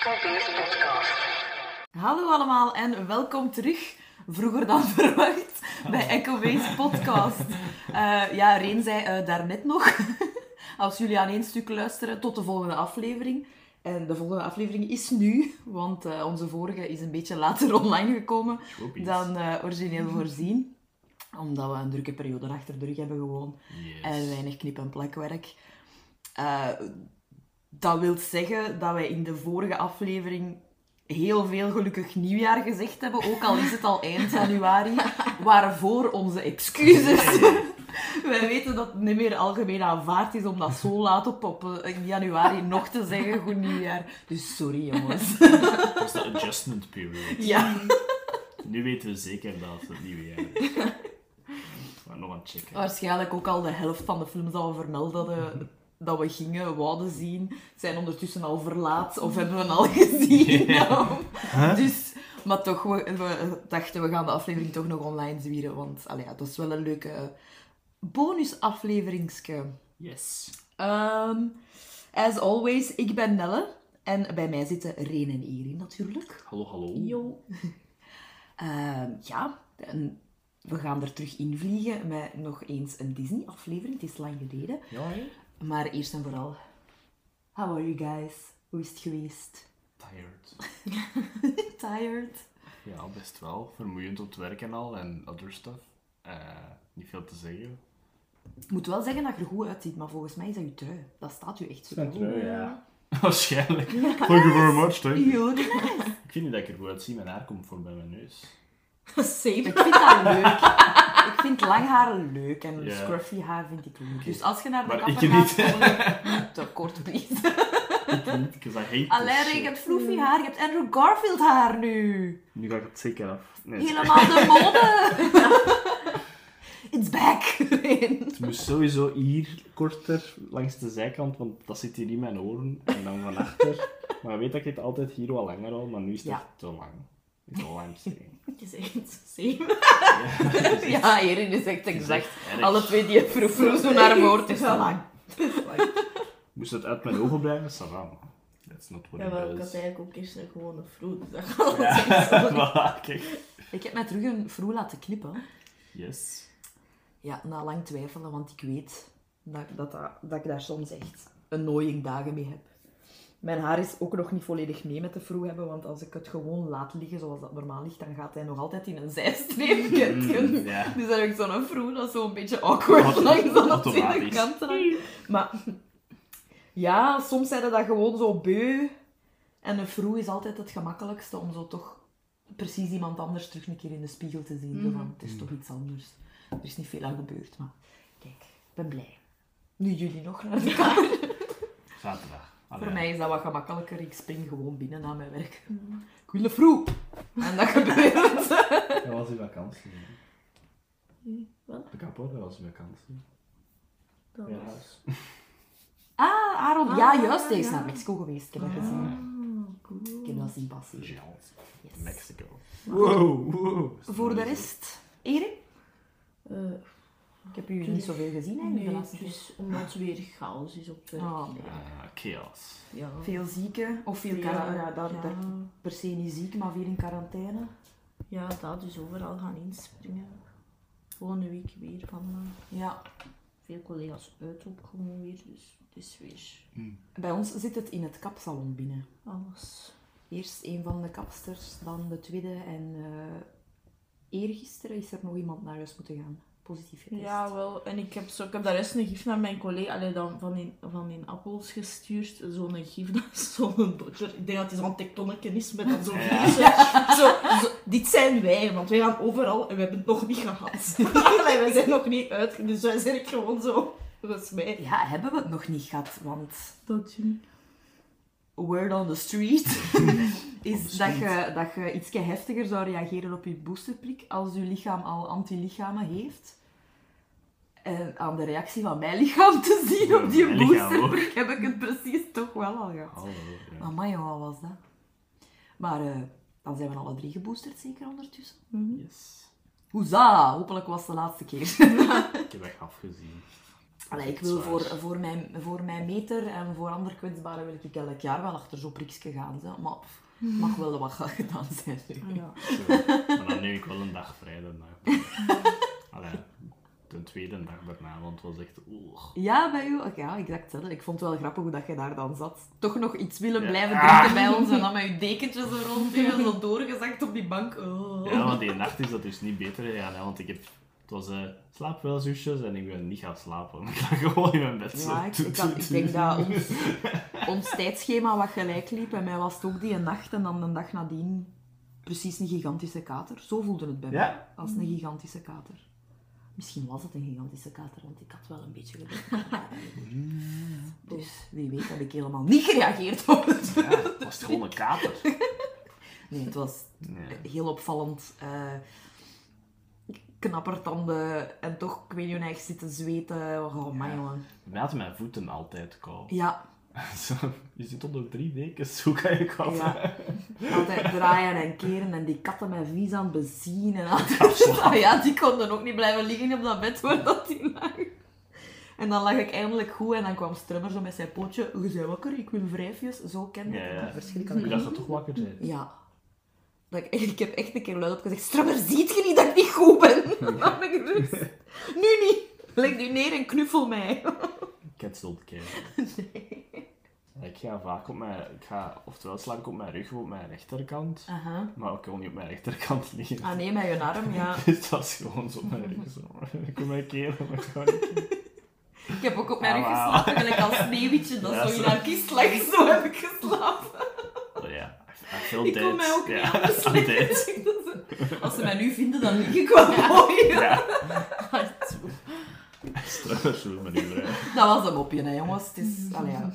Podcast. Hallo allemaal en welkom terug, vroeger dan verwacht, bij Echo Base Podcast. Eh, ja, Reen zei eh, daarnet nog, als jullie aan één stuk luisteren, tot de volgende aflevering. En de volgende aflevering is nu, want eh, onze vorige is een beetje later online gekomen dan origineel voorzien. Omdat we een drukke periode achter de rug hebben gewoon. Yes. En weinig knip- en plakwerk. Dat wil zeggen dat wij in de vorige aflevering heel veel gelukkig nieuwjaar gezegd hebben, ook al is het al eind januari, waarvoor onze excuses. wij weten dat het niet meer algemeen aanvaard is om dat zo laat op, op eh, in januari nog te zeggen, goed nieuwjaar. Dus sorry jongens. Dat is de adjustment period. ja. Nu weten we zeker dat het nieuwe jaar is. Maar nog aan het checken. Waarschijnlijk ook al de helft van de films dat we vermeld hadden, dat we gingen, wouden zien, zijn ondertussen al verlaat of hebben we al gezien. Dus, maar toch, we, we dachten we gaan de aflevering toch nog online zwieren, want allee, ja, dat is wel een leuke bonusafleveringske. Yes. Ehm as always, ik ben Nelle en bij mij zitten Reen en Erin natuurlijk. Hallo, hallo. Yo. Ehm, ja, en we gaan er terug invliegen met nog eens een Disney-aflevering. Het is lang geleden. Ja? Maar eerst en vooral, how are you guys? Hoe is het geweest? Tired. Tired? Ja, best wel. Vermoeiend op het werk en al en other stuff. Eh, niet veel te zeggen. Ik moet wel zeggen dat je er goed uitziet, maar volgens mij is dat je trui. Dat staat u echt super goed. ja. Waarschijnlijk. Thank you very much, thank you. Ik vind niet dat ik er goed uitzie. Mijn haar komt voor bij mijn neus. Same. Ik vind dat leuk. Ik vind lang haar leuk en Ja. scruffy haar vind ik leuk. Dus als je naar de kapper gaat, niet. te kort, please. Ik niet, because I hate Alleen, je hebt froofy haar, je hebt Andrew Garfield haar nu. Nu ga ik het zeker af. Nee, Helemaal de mode. It's back. Het moest sowieso hier korter langs de zijkant, want dat zit hier in mijn oren en dan van achter. Maar je weet dat ik het altijd hier wat langer hou, maar nu is het Ja. echt te lang. Is all I'm saying. Het is echt same. Ja, Erin is echt exact. Alle twee die froefroes doen naar woord. Het is te lang. Moest het uit mijn ogen blijven? Maar That's not what Ja, it maar ik is. had eigenlijk ook eerst een gewone vroeg. Dus dat Ja, voilà. Ik heb mij terug een vroeg laten knippen. Yes. Ja, na lang twijfelen, want ik weet dat, dat, dat, dat ik daar soms echt annoying dagen mee heb. Mijn haar is ook nog niet volledig mee met de vroeg hebben, want als ik het gewoon laat liggen zoals dat normaal ligt, dan gaat hij nog altijd in een zijstreepje. Mm. Dus dan heb ik zo'n vroeg dat zo'n beetje awkward Auto- langs aan de kant. Maar ja, soms zijn dat gewoon zo beu. En een vroeg is altijd het gemakkelijkste om zo toch precies iemand anders terug een keer in de spiegel te zien. Zo van, het is toch iets anders. Er is niet veel aan gebeurd, maar kijk, ik ben blij. Nu jullie nog naar de kamer. Zaterdag. Allee. Voor mij is dat wat gemakkelijker. Ik spring gewoon binnen na mijn werk. Ik wil vroeg. En dat gebeurt. Dat was uw vakantie. hè? Wat? De kapot, dat was uw vakantie. Dat Ja, was-. Ah, Aaron. Ja, Ah, juist. Hij is ja. naar Mexico geweest. Ik heb dat gezien. Ah, cool. Ik heb dat zien passeren. Yes. Mexico. Wow, wow. Voor de rest, Erik? Eh, Ik heb u niet zoveel gezien eigenlijk nee, de laatste het tijd. is omdat het weer chaos is op werk. Oh, nee. Ah, chaos. Ja. Veel zieken, of veel, Ja, daar, ja. per se niet ziek, maar veel in quarantaine. ja, dat dus overal gaan inspringen. Een week weer van eh, Ja. veel collega's uit ook gewoon weer. Dus het is weer Bij ons zit het in het kapsalon binnen. alles. Eerst een van de kapsters, dan de tweede en eh eergisteren is er nog iemand naar huis moeten gaan. Positief getest. Ja, wel. En ik heb, zo, ik heb daar eens een gif naar mijn collega allee, dan van, in, van in appels gestuurd. Zo'n gif, dat is zo'n. Ik denk dat het zo'n tektonnetje is met dan zo'n Ja. Zo, zo, dit zijn wij, want wij gaan overal en we hebben het nog niet gehad. Allee, wij zijn nog niet uit, dus wij zijn gewoon zo. Volgens mij. Ja, hebben we het nog niet gehad, want Dat je... word on the street is the dat je, dat je iets heftiger zou reageren op je boosterprik als je lichaam al antilichamen heeft. En aan de reactie van mijn lichaam te zien Ja, op die boosterprik heb ik het precies toch wel al gehad. Hallo. Ja. Amai, wat was dat? Maar eh, dan zijn we alle drie geboosterd, zeker ondertussen. Yes. Hoeza, hopelijk was het de laatste keer. Ik heb echt afgezien. Allee, ik wil voor, voor, mijn, voor mijn meter en voor andere kwetsbaren wil ik elk jaar wel achter zo'n prikje gaan. Zo. Maar pff, mag wel wat gedaan zijn. nu. Ja. Zo. Maar dan neem ik wel een dag vrij daarna. Allee, de tweede dag daarna, want het was echt... oeh. Ja, bij u? Oké, ja, exact hetzelfde. Ik vond het wel grappig hoe dat je daar dan zat. Toch nog iets willen Ja. blijven Ah. drinken bij ons en dan met je dekentjes er rond, hè, zo doorgezakt op die bank. Oh. Ja, want die nacht is dat dus niet beter gegaan, hè, want ik heb... Het was eh slaap wel, zusjes, en ik ben niet gaan slapen. Ik lag gewoon in mijn bed. zo. Ja, ik, ik, had- ik denk dat ons, ons tijdschema wat gelijk liep. En mij was het ook die nacht en dan de dag nadien precies een gigantische kater. Zo voelde het bij Ja? mij, als een gigantische kater. Misschien was het een gigantische kater, want ik had wel een beetje gedronken. Dus wie weet heb ik helemaal niet gereageerd op het. Ja, het was gewoon een kater. Nee, het was Ja. heel opvallend. eh knappertanden en toch, ik weet niet zitten zweten. Oh, man, jongen. Mij hadden mijn voeten altijd kou. Ja, je zit onder drie dekens, hoe kan je Ja. Altijd draaien en keren en die katten met vies aan bezien. En altijd... Ah ja, die konden ook niet blijven liggen op dat bed waar dat die lag. En dan lag ik eindelijk goed en dan kwam Strummer zo met zijn pootje. Je bent wakker, ik wil wrijfjes. Zo kende ik Ja, het. ja. Verschrikkelijk. Ik dacht dat je toch wakker bent. Ja. Dat ik, ik heb echt een keer luid op gezegd, Strummer, ziet je niet dat ik niet goed ben? Dan ben ik rust. Nu niet. Leg nu neer en knuffel mij. Cancelled kijken. Ik ga vaak op mijn... Ik ga oftewel slaap ik op mijn rug of op mijn rechterkant. Aha. Maar ik kon niet op mijn rechterkant liggen. Ah nee, met je arm, ja. Dus het was gewoon zo op mijn rug. Zo. Ik kon mijn keel, maar ik niet. Ik heb ook op mijn rug Ah, wauw. geslapen, gelijk als sneeuwwitje dat Ja, zo in haar kist lag. Zo heb ik geslapen. Oh ja, I feel Ik kon mij ook niet ja, anders. Als ze mij nu vinden, dan lig ik wel mooi. Ja. Dat was een mopje, hè, jongens. Het is, allee, ja.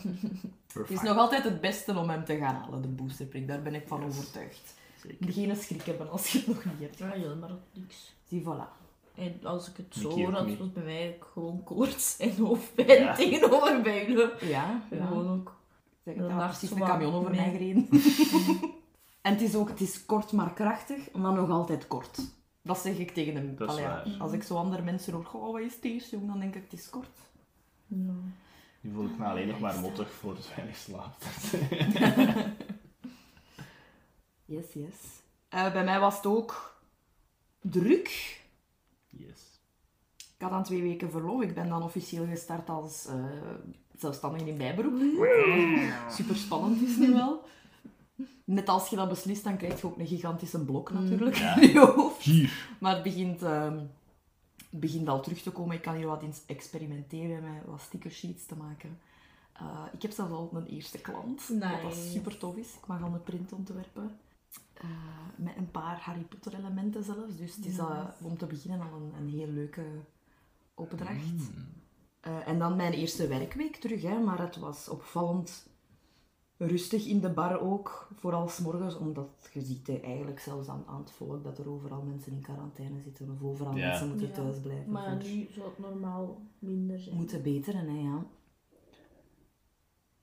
Het is nog altijd het beste om hem te gaan halen, de boosterprik. Daar ben ik van overtuigd. Zeker. Geen schrik hebben als je het nog niet hebt. Ja, helemaal niks. Zie, voilà. En als ik het zo hoor, dat was bij mij gewoon koorts en hoofdpijn Ja. tegenover bij jullie. Ja, ja. Gewoon ook. Zeg, nacht precies een camion over mij gereden. en het is ook het is kort maar krachtig, maar nog altijd kort. Dat zeg ik tegen hem. Dat is Allee. Als ik zo andere mensen hoor, goh, wat is eerst, jong? Dan denk ik, het is kort. Ja. Nu voel ik me alleen nog maar mottig voor het weinig slaap. Yes, yes. Eh, bij mij was het ook druk. Yes. Ik had dan twee weken verlof. Ik ben dan officieel gestart als eh zelfstandige in bijberoep. Super spannend is nu wel. Net als je dat beslist, dan krijg je ook een gigantische blok natuurlijk Ja. in je hoofd. Hier. Maar het begint, ehm, begint al terug te komen. Ik kan hier wat eens experimenteren met wat stickersheets te maken. Eh, ik heb zelfs al een eerste klant, wat super tof is. Ik mag al een print ontwerpen. Eh, met een paar Harry Potter elementen zelfs. Dus het is eh, om te beginnen al een, een heel leuke opdracht. Eh, en dan mijn eerste werkweek terug, hè, maar het was opvallend rustig in de bar ook. Vooral s'morgens, omdat je ziet hè, eigenlijk zelfs aan, aan het volk dat er overal mensen in quarantaine zitten. Of overal Ja. mensen moeten Ja. thuis blijven. Maar ja, nu zou het normaal minder zijn. Moeten beteren, hè, ja.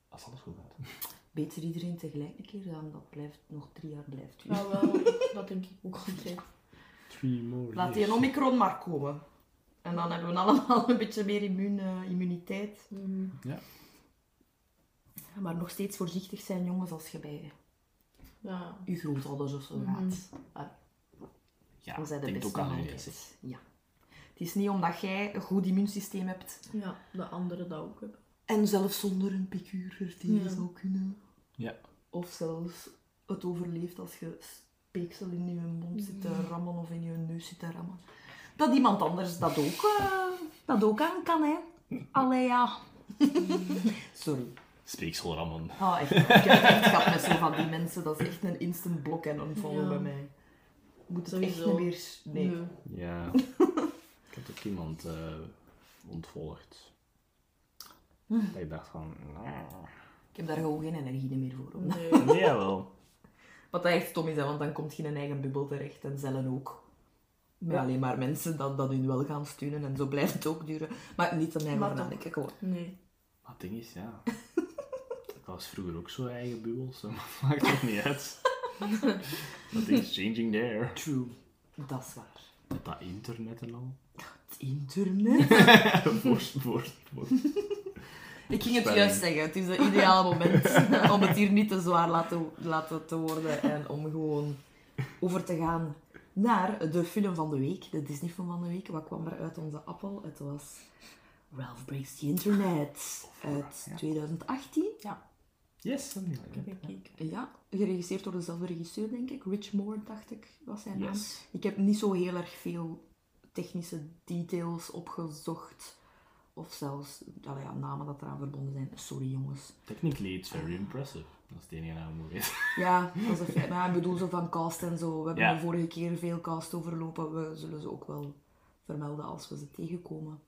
Als alles goed gaat. Beter iedereen tegelijk een keer, dan dat blijft nog drie jaar blijft. Ja, wel, dat denk ik ook altijd. Three more Laat die Omicron maar komen. En dan hebben we allemaal een beetje meer immuun, eh, immuniteit. Mhm. Maar nog steeds voorzichtig zijn, jongens, als je bij Ja. je grootouders of zo Mhm. gaat. Ja, dan zijn de denk beste altijd. Ja. Het is niet omdat jij een goed immuunsysteem hebt ja, de anderen dat ook hebben. en zelfs zonder een piqûre er tegen Ja. zou kunnen. Ja. Of zelfs het overleeft als je speeksel in je mond zit te rammen of in je neus zit te rammen. Dat iemand anders dat ook, eh, dat ook aan kan, hè. Allee, ja. Sorry. Speeksel rammen. Ah, echt. Ik heb het echt gehad met zo van die mensen. Dat is echt een instant blok en unfollow Ja. bij mij. Moet het echt Sowieso. niet meer... Nee. Ja. ik heb ook iemand eh, ontvolgd. Dat ik dacht van... Ik heb daar gewoon geen energie meer voor. Om. Nee. Nee, jawel. Wat dat echt stom is, hè, want dan komt je in een eigen bubbel terecht en cellen ook. Met Ja. alleen maar mensen dat, dat hun wel gaan steunen en zo blijft het ook duren. Maar niet aan mij toch. nadenken, gewoon. Nee. Maar het ding is, ja... Ik was vroeger ook zo eigen bubbel, zo maar het maakt toch niet uit. Nothing's changing there. True. Dat is waar. Met dat internet en al. internet? voor, voor, voor. Ik ging het Spelling. juist zeggen. Het is het ideale moment om het hier niet te zwaar laten, laten te worden en om gewoon over te gaan naar de film van de week, de Disney film van de week. Wat kwam er uit onze appel? Het was Ralph Breaks the Internet uit Ja. 2018. Yes, dat is niet Ik. Ja, geregisseerd door dezelfde regisseur, denk ik. Rich Moore, dacht ik, was zijn naam. Yes. Ik heb niet zo heel erg veel technische details opgezocht. Of zelfs ja, namen dat eraan verbonden zijn. Sorry jongens. Technically, it's very impressive. Dat is het enige moeten weten. Ja, dat is een feit. Maar ik bedoel zo van cast en zo. We hebben de vorige keer veel cast overlopen. We zullen ze ook wel vermelden als we ze tegenkomen.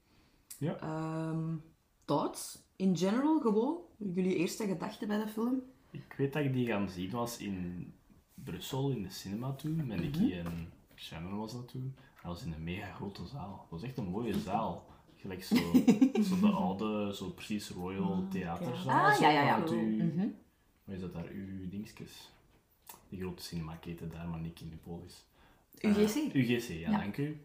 Ja. Ehm, thoughts? In general, gewoon. Jullie eerste gedachten bij de film? Ik weet dat ik die gaan zien was in Brussel, in de cinema toen. Met Nicky en Shannon was dat toen. Dat was in een mega grote zaal. Dat was echt een mooie zaal. Gelijk zo, zo de oude, zo precies Royal Theaterzaal. Ah, zo, ja, ja, ja. uw- Mhm. Wat is dat daar? Uw dingetjes. Die grote cinemaketen daar, maar niet in de polis. UGC? UGC, ja, Ja. dank u.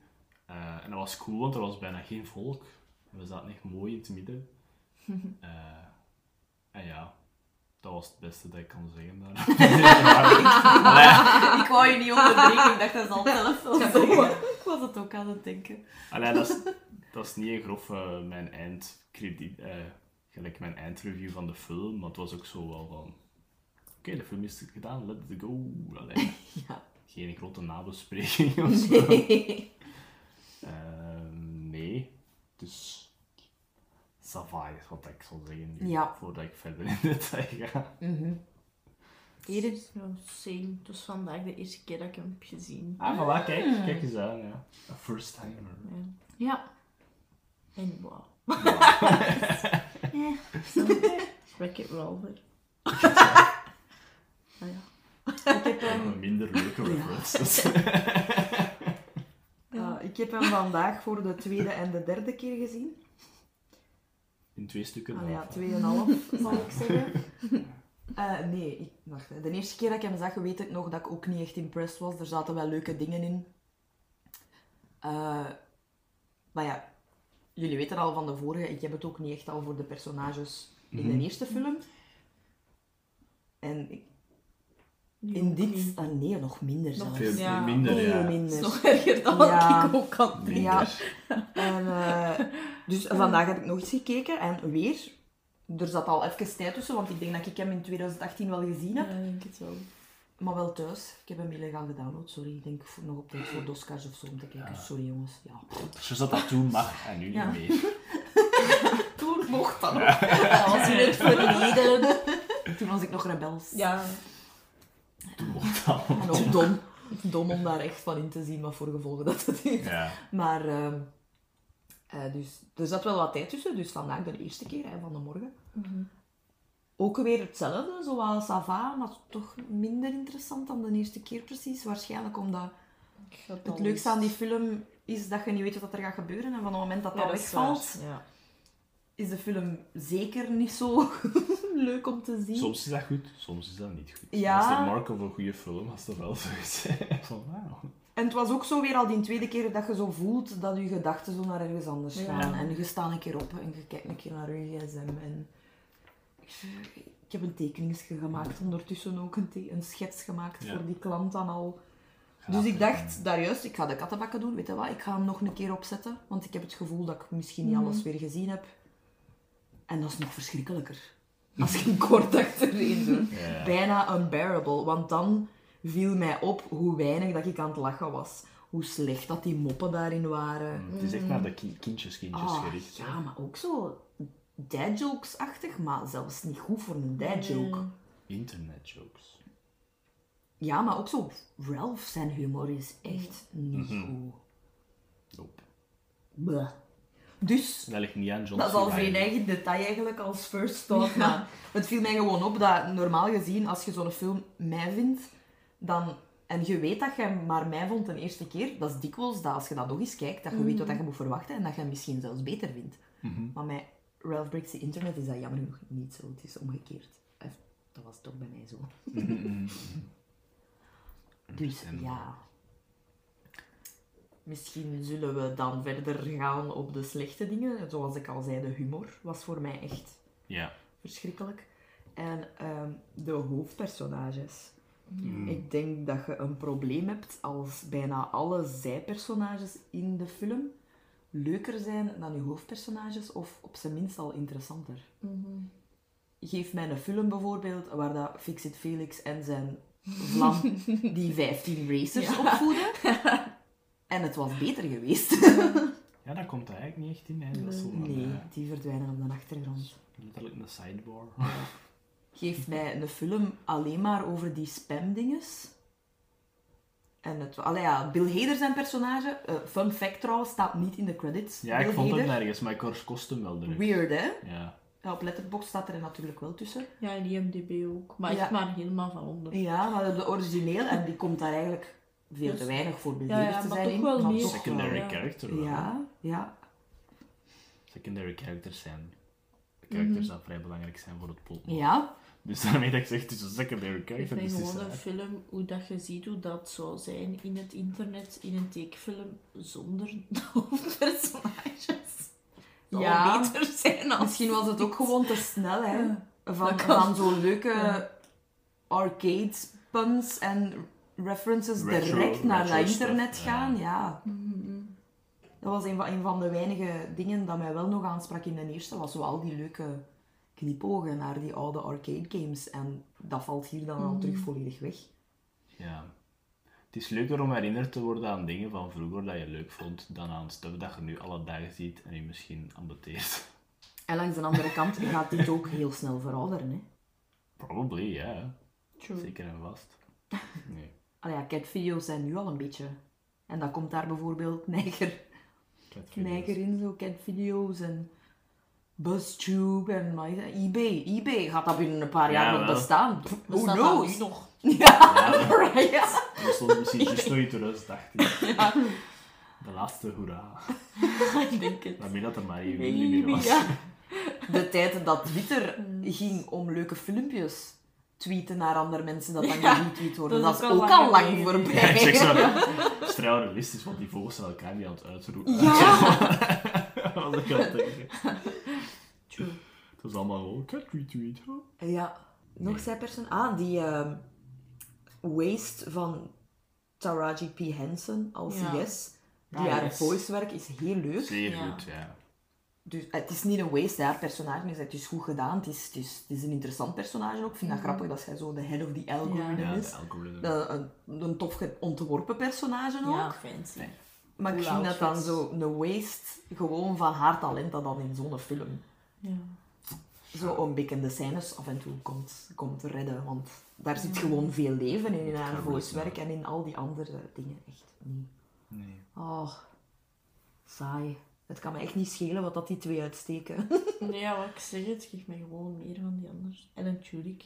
Eh, en dat was cool, want er was bijna geen volk. We zaten echt mooi in het midden. Eh, en ja, dat was het beste dat ik kan zeggen daar. Ik wou je niet onderbreken. Ik dacht dat is al zelf wel zeggen. Ik was het ook aan het denken. allee, dat, is, dat is niet een grof eh, mijn eindkrediet, eh, gelijk mijn eindreview van de film, maar het was ook zo wel van... Oké, de film is gedaan, let it go. Allee, Ja. geen grote nabespreking of zo. Nee. Nee, dus ça va is wat ik zal zeggen nu, Ja. voordat ik verder in detail ga. Mhm. Hier Ja, same. Het was vandaag de eerste keer dat ik hem heb gezien. Ah, voilà, kijk, kijk eens aan, ja. A first timer. Ja. Ja. En wow. Wreck-It Ralph. Ah ja. Ik heb hem, Een minder leuke references. ja, ik heb hem vandaag voor de tweede en de derde keer gezien. In twee stukken. Allee, ja, tweeënhalf zal ik zeggen. Eh, nee, ik, wacht, hè. de eerste keer dat ik hem zag, weet ik nog dat ik ook niet echt impressed was. Er zaten wel leuke dingen in. Eh, maar ja, jullie weten al van de vorige, ik heb het ook niet echt al voor de personages in Mhm. de eerste film. En ik- in dit, ah, nee, nog minder Nog zelfs. Veel Ja. minder, Veel ja. Dat minder. is nog erger dan Ja. wat ik ook kan denken. Ja. En, eh, dus vandaag heb ik nog eens gekeken en weer. Er zat al even tijd tussen, want ik denk dat ik hem in 2018 wel gezien heb. Ja, ik denk het wel. Maar wel thuis. Ik heb hem illegaal gedownload, sorry. Ik denk nog op tijd voor Doscars of zo om te kijken. Sorry jongens. Ja. Zo zat dat toen mag en nu Ja. niet meer. Toen mocht dat nog. Dat was in het verleden. Toen was ik nog rebels. Ja. Toen mocht dat. En ook dom. Dom om daar echt van in te zien wat voor gevolgen dat het heeft. Ja. Maar, ehm, eh, dus, er zat wel wat tijd tussen. Dus vandaag de eerste keer hè, van de morgen. Ook weer hetzelfde, zoals Sava, maar toch minder interessant dan de eerste keer precies. Waarschijnlijk omdat het leukste aan die film is dat je niet weet wat er gaat gebeuren. En van het moment dat dat, wegvalt, Ja. is de film zeker niet zo leuk om te zien. Soms is dat goed, soms is dat niet goed. Ja. Dat is de mark of een goede film, als dat wel zo is. Van, wauw. En het was ook zo weer al die tweede keer dat je zo voelt dat je gedachten zo naar ergens anders Ja. gaan. En je staat een keer op en je kijkt een keer naar je gsm. En ik heb een tekeningsje gemaakt ondertussen ook, een, te- een schets gemaakt Ja. voor die klant dan al. Dus ik dacht daar juist, ik ga de kattenbakken doen, weet je wat, ik ga hem nog een keer opzetten. Want ik heb het gevoel dat ik misschien niet alles weer gezien heb. En dat is nog verschrikkelijker. Als je een kort achtereen doet. Ja. Bijna unbearable. Want dan viel mij op hoe weinig dat ik aan het lachen was. Hoe slecht dat die moppen daarin waren. Het is echt naar de ki- kindjes, kindjes Ah, gericht. hè. ja, maar ook zo dad jokes-achtig, maar zelfs niet goed voor een dad joke. Internet jokes. Ja, maar ook zo Ralph zijn humor is echt niet goed. Nope. Bleh. Dus Dat ligt niet aan John Dat is al Reilly. eigen detail eigenlijk als first thought. Maar het viel mij gewoon op dat normaal gezien, als je zo'n film mij vindt, dan, en je weet dat je maar mij vond de eerste keer, dat is dikwijls dat als je dat nog eens kijkt, dat je weet wat je moet verwachten en dat je misschien zelfs beter vindt. Mhm. Maar met Ralph Breaks the Internet is dat jammer genoeg niet zo. Het is omgekeerd. Dat was toch bij mij zo. Mhm, mhm. Dus ja. Misschien zullen we dan verder gaan op de slechte dingen. Zoals ik al zei, de humor was voor mij echt Ja. verschrikkelijk. En ehm, de hoofdpersonages. Mm. Ik denk dat je een probleem hebt als bijna alle zijpersonages in de film leuker zijn dan je hoofdpersonages, of op zijn minst al interessanter. Geef mij een film bijvoorbeeld waar dat Fixit Felix en zijn vlam die 15 racers opvoeden. En het was beter geweest. Ja, dat komt er eigenlijk niet echt in. Hè. Dat is zo Nee, eh, die verdwijnen op de achtergrond. letterlijk een sidebar. Geef mij een film alleen maar over die spamdinges. En het, allee ja, Bill Hader zijn personage, eh, fun fact trouwens, staat niet in de credits. Ja, ik vond het nergens, maar ik kost- hem wel direct. Weird, hè? Ja. Ja, op Letterboxd staat er natuurlijk wel tussen. Ja, en IMDb ook. Maar Ja. echt maar helemaal van onder. Ja, maar de origineel, en die komt daar eigenlijk veel te Dus- weinig voor Bill Ja, Hader te maar zijn toch in. wel maar meer. Secondary ja. character wel. Ja, ja. Secondary characters zijn characters die vrij belangrijk zijn voor het plot. Ja, Dus daarmee dat ik zeg, het is een secondary Ik character. vind het is, gewoon een film, hoe dat je ziet hoe dat zou zijn in het internet, in een tekenfilm, zonder de hoofdpersonages. Zou Ja. beter zijn als misschien was het ook gewoon te snel, hè. Van, van zo'n leuke Ja. arcade puns en references Retro- direct naar dat internet ja. gaan. Ja. Mhm. Dat was een van, een van de weinige dingen dat mij wel nog aansprak in de eerste. Was zo al die leuke knipogen naar die oude arcade games. En dat valt hier dan al terug volledig weg. ja. Het is leuker om herinnerd te worden aan dingen van vroeger dat je leuk vond, dan aan stuff dat je nu alle dagen ziet en je misschien ambeteert. En langs de andere kant gaat dit ook heel snel verouderen. Hè. Probably, ja. True. Zeker en vast. Nee. Allee, ja, catvideo's zijn nu al een beetje... En dan komt daar bijvoorbeeld Neiger. Neiger in, zo catvideo's en BuzzTube en dat? eBay. eBay gaat dat binnen een paar jaar Ja, nog wel. bestaan. Who Bestaat dat knows? nu nog? Ja, dat- Right. dat stond misschien juist nog in 2018. De laatste hoera. Ik denk het. Daarmee dat er maar wil niet meer was. Ja. De tijd dat Twitter ging om leuke filmpjes tweeten naar andere mensen dat dan Ja, geretweet worden. dat Dat, is ook ook al al lang voorbij. Ja, ik zeg zo, dat is realistisch, want die vogels zijn elkaar niet aan het uitroepen. Ja. Wat ik het denken. True. Het was allemaal gewoon cat retweet. huh? Ja, nog zij persoon. Ah, die ehm, Waste van Taraji P. Henson als Ja. CS. Die Ah, haar yes. voicewerk is heel leuk. Zeer Ja. goed, ja. Dus het is niet een waste, haar personage is, het is goed gedaan. Het is, het is, het is een interessant personage ook. Ik vind dat grappig dat zij zo de head of the algorithm Ja, is. Een, een, een tof ontworpen personage ook. Ja, fancy. Maar ik vind dat dan zo een waste gewoon van haar talent dat dan in zo'n film Ja. zo een beetje de scènes af en toe komt, komt redden. Want daar zit gewoon veel leven in, in haar voicewerk en in al die andere dingen. Echt niet. Nee. Oh, saai. Het kan me echt niet schelen wat dat die twee uitsteken. Nee, ja, wat ik zeg, het geeft mij gewoon meer van die anders. En een Tudyk.